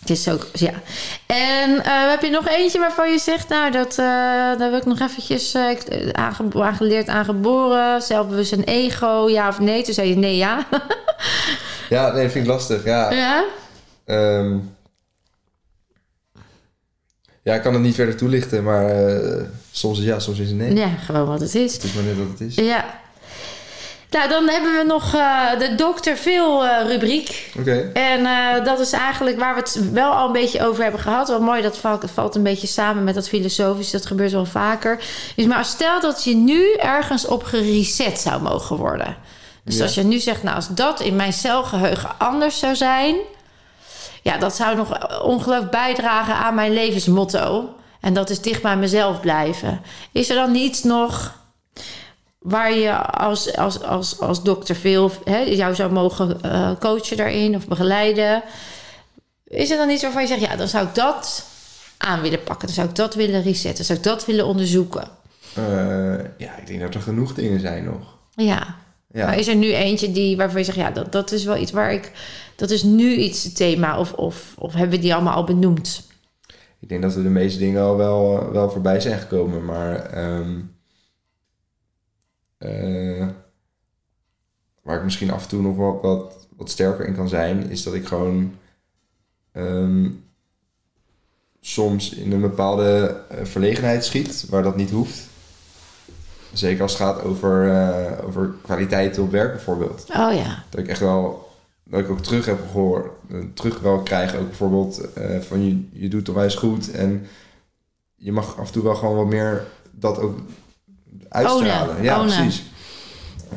Het is ook, ja. En eh, heb je nog eentje waarvan je zegt, nou, dat, eh daar wil ik nog eventjes aange- aangeleerd, aangeboren, zelfbewustzijn, ego, ja of nee? Toen zei je nee, ja. Ja, nee, vind ik lastig. Ja, ja? Ehm, ja ik kan het niet verder toelichten, maar eh, soms is ja, soms is het nee. Ja, gewoon wat het is. Het is maar net wat het is. Ja. Nou, dan hebben we nog eh, de Dr. Phil eh, rubriek. Oké. En dat is eigenlijk waar we het wel al een beetje over hebben gehad. Wel mooi, dat valt, valt een beetje samen met dat filosofische. Dat gebeurt wel vaker. Dus maar stel dat je nu ergens op gereset zou mogen worden. Dus Ja. als je nu zegt, nou als dat in mijn celgeheugen anders zou zijn... Ja, dat zou nog ongelooflijk bijdragen aan mijn levensmotto. En dat is dicht bij mezelf blijven. Is er dan niets nog waar je als, als, als, als dokter veel hè, jou zou mogen eh, coachen daarin of begeleiden? Is er dan iets waarvan je zegt, ja, dan zou ik dat aan willen pakken. Dan zou ik dat willen resetten. Dan zou ik dat willen onderzoeken. Eh, ja, ik denk dat er genoeg dingen zijn nog. Ja. Ja. Maar is er nu eentje die, waarvan je zegt, ja, dat, dat is wel iets waar ik... Dat is nu iets thema. Of, of, of hebben we die allemaal al benoemd? Ik denk dat we de meeste dingen al wel, wel voorbij zijn gekomen, maar ehm, eh, waar ik misschien af en toe nog wat, wat, wat sterker in kan zijn, is dat ik gewoon ehm, soms in een bepaalde eh, verlegenheid schiet, waar dat niet hoeft. Zeker als het gaat over, eh, over kwaliteiten op werk bijvoorbeeld. Oh ja. Dat ik echt wel, dat ik ook terug heb gehoord, eh, terug wel krijg ook bijvoorbeeld eh, van je, je doet het onwijs goed en je mag af en toe wel gewoon wat meer dat ook uitstralen. Ownen, ja, ownen. precies.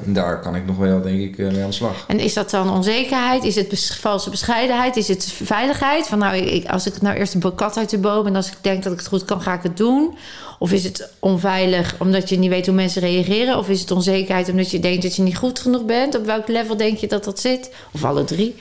En daar kan ik nog wel, denk ik, eh, mee aan de slag. En is dat dan onzekerheid? Is het bes- valse bescheidenheid? Is het veiligheid? Van nou, ik, als ik nou eerst een kat uit de boom en als ik denk dat ik het goed kan, ga ik het doen? Of is het onveilig omdat je niet weet hoe mensen reageren? Of is het onzekerheid omdat je denkt dat je niet goed genoeg bent? Op welk level denk je dat dat zit? Of alle drie?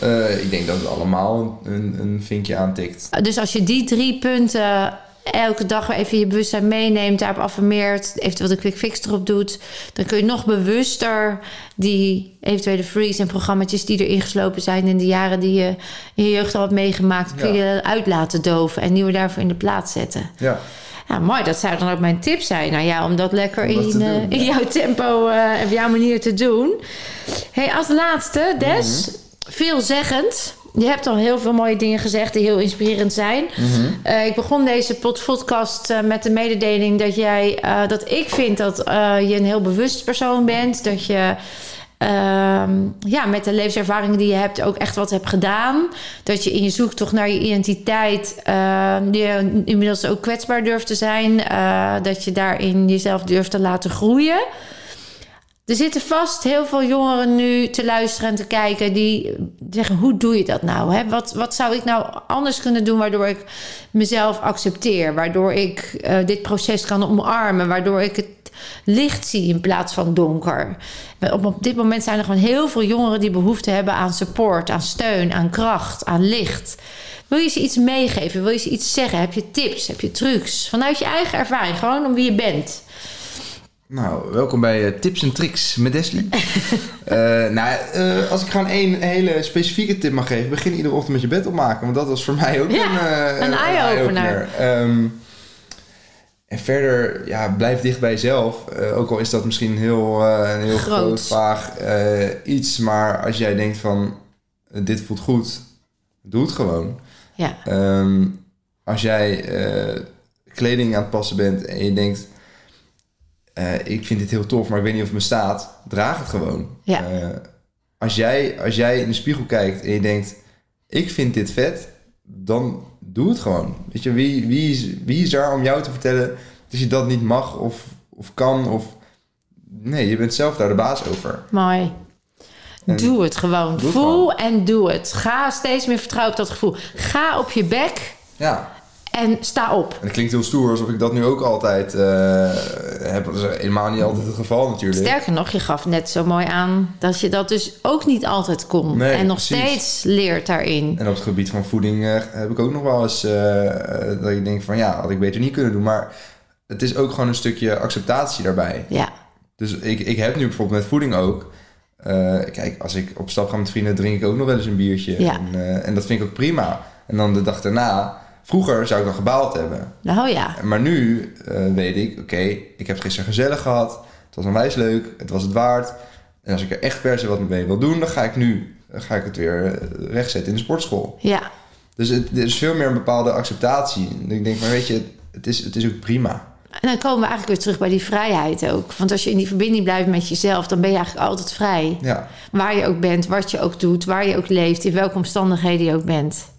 Eh, ik denk dat het allemaal een, een vinkje aantikt. Dus als je die drie punten elke dag weer even je bewustzijn meeneemt, daarop affirmeert, eventueel de quick fix erop doet, dan kun je nog bewuster die eventuele freeze en programma's die erin geslopen zijn in de jaren die je in je jeugd al hebt meegemaakt, kun Ja. je uit laten doven en nieuwe daarvoor in de plaats zetten. Ja, Ja, mooi. Dat zou dan ook mijn tip zijn. Nou ja, om dat lekker Om dat in, eh, in jouw tempo en op jouw manier te doen. Hey, als laatste, Des, Mhm. veelzeggend. Je hebt al heel veel mooie dingen gezegd die heel inspirerend zijn. Mhm. Eh, ik begon deze pod- podcast eh, met de mededeling dat jij, eh, dat ik vind dat je een heel bewust persoon bent. Dat je ehm, ja, met de levenservaringen die je hebt ook echt wat hebt gedaan. Dat je in je zoektocht naar je identiteit eh, je inmiddels ook kwetsbaar durft te zijn. dat je daarin jezelf durft te laten groeien. Er zitten vast heel veel jongeren nu te luisteren en te kijken die zeggen: hoe doe je dat nou? Hè? Wat, wat zou ik nou anders kunnen doen waardoor ik mezelf accepteer? Waardoor ik eh, dit proces kan omarmen? Waardoor ik het licht zie in plaats van donker? Op, op dit moment zijn er gewoon heel veel jongeren die behoefte hebben aan support, aan steun, aan kracht, aan licht. Wil je ze iets meegeven? Wil je ze iets zeggen? Heb je tips? Heb je trucs? Vanuit je eigen ervaring, gewoon om wie je bent. Nou, welkom bij eh, Tips en Tricks met Desli. Eh, nou, eh, als ik gewoon één hele specifieke tip mag geven, begin iedere ochtend met je bed opmaken. Want dat was voor mij ook Ja, een, een eye-opener. Ehm, En verder, ja, blijf dicht bij jezelf. Ook al is dat misschien heel, een heel groot, groot vaag iets. Maar als jij denkt van, dit voelt goed, doe het gewoon. Ja. Um, als jij kleding aan het passen bent en je denkt... ik vind dit heel tof, maar ik weet niet of het me staat. Draag het gewoon. Ja. als, jij, als jij in de spiegel kijkt en je denkt... ik vind dit vet, dan doe het gewoon. Weet je, wie, wie, is, wie is daar om jou te vertellen dat je dat niet mag of, of kan? Of... Nee, je bent zelf daar de baas over. Mooi. doe het gewoon. Voel en doe het. Ga steeds meer vertrouwen op dat gevoel. Ga op je bek. Ja. En sta op. En het klinkt heel stoer, alsof ik dat nu ook altijd uh, heb. Dat is helemaal niet altijd het geval natuurlijk. Sterker nog, je gaf net zo mooi aan dat je dat dus ook niet altijd kon. Nee, en nog steeds leert daarin. En op het gebied van voeding uh, heb ik ook nog wel eens uh, dat ik denk van ja, had ik beter niet kunnen doen. Maar het is ook gewoon een stukje acceptatie daarbij. Ja. Dus ik, ik heb nu bijvoorbeeld met voeding ook. kijk, als ik op stap ga met vrienden, drink ik ook nog wel eens een biertje. Ja. En, en dat vind ik ook prima. En dan de dag daarna Vroeger zou ik dan gebaald hebben. Nou ja. Maar nu uh, weet ik, oké, ik heb gisteren gezellig gehad. Het was onwijs leuk. Het was het waard. En als ik er echt per se wat mee wil doen, dan ga ik nu ga ik het weer eh, rechtzetten in de sportschool. Ja. Dus het, er is veel meer een bepaalde acceptatie. En ik denk, maar weet je, het is, het is ook prima. En dan komen we eigenlijk weer terug bij die vrijheid ook. Want als je in die verbinding blijft met jezelf, dan ben je eigenlijk altijd vrij. Ja. Waar je ook bent, wat je ook doet, waar je ook leeft, in welke omstandigheden je ook bent.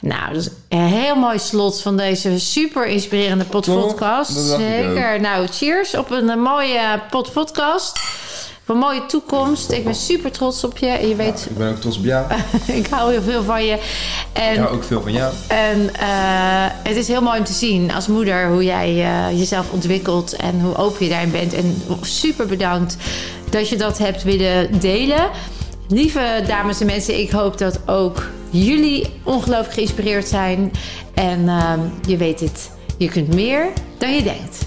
Nou, dus een heel mooi slot van deze super inspirerende podcast. Zeker. Nou, cheers op een mooie podcast. Op een mooie toekomst. Ik ben super trots op je. je weet, ik ben ook trots op jou. ik hou heel veel van je. En, ik hou ook veel van jou. En uh, het is heel mooi om te zien als moeder hoe jij uh, jezelf ontwikkelt en hoe open je daarin bent. En super bedankt dat je dat hebt willen delen. Lieve dames en mensen, ik hoop dat ook jullie ongelooflijk geïnspireerd zijn. En uh, je weet het, je kunt meer dan je denkt.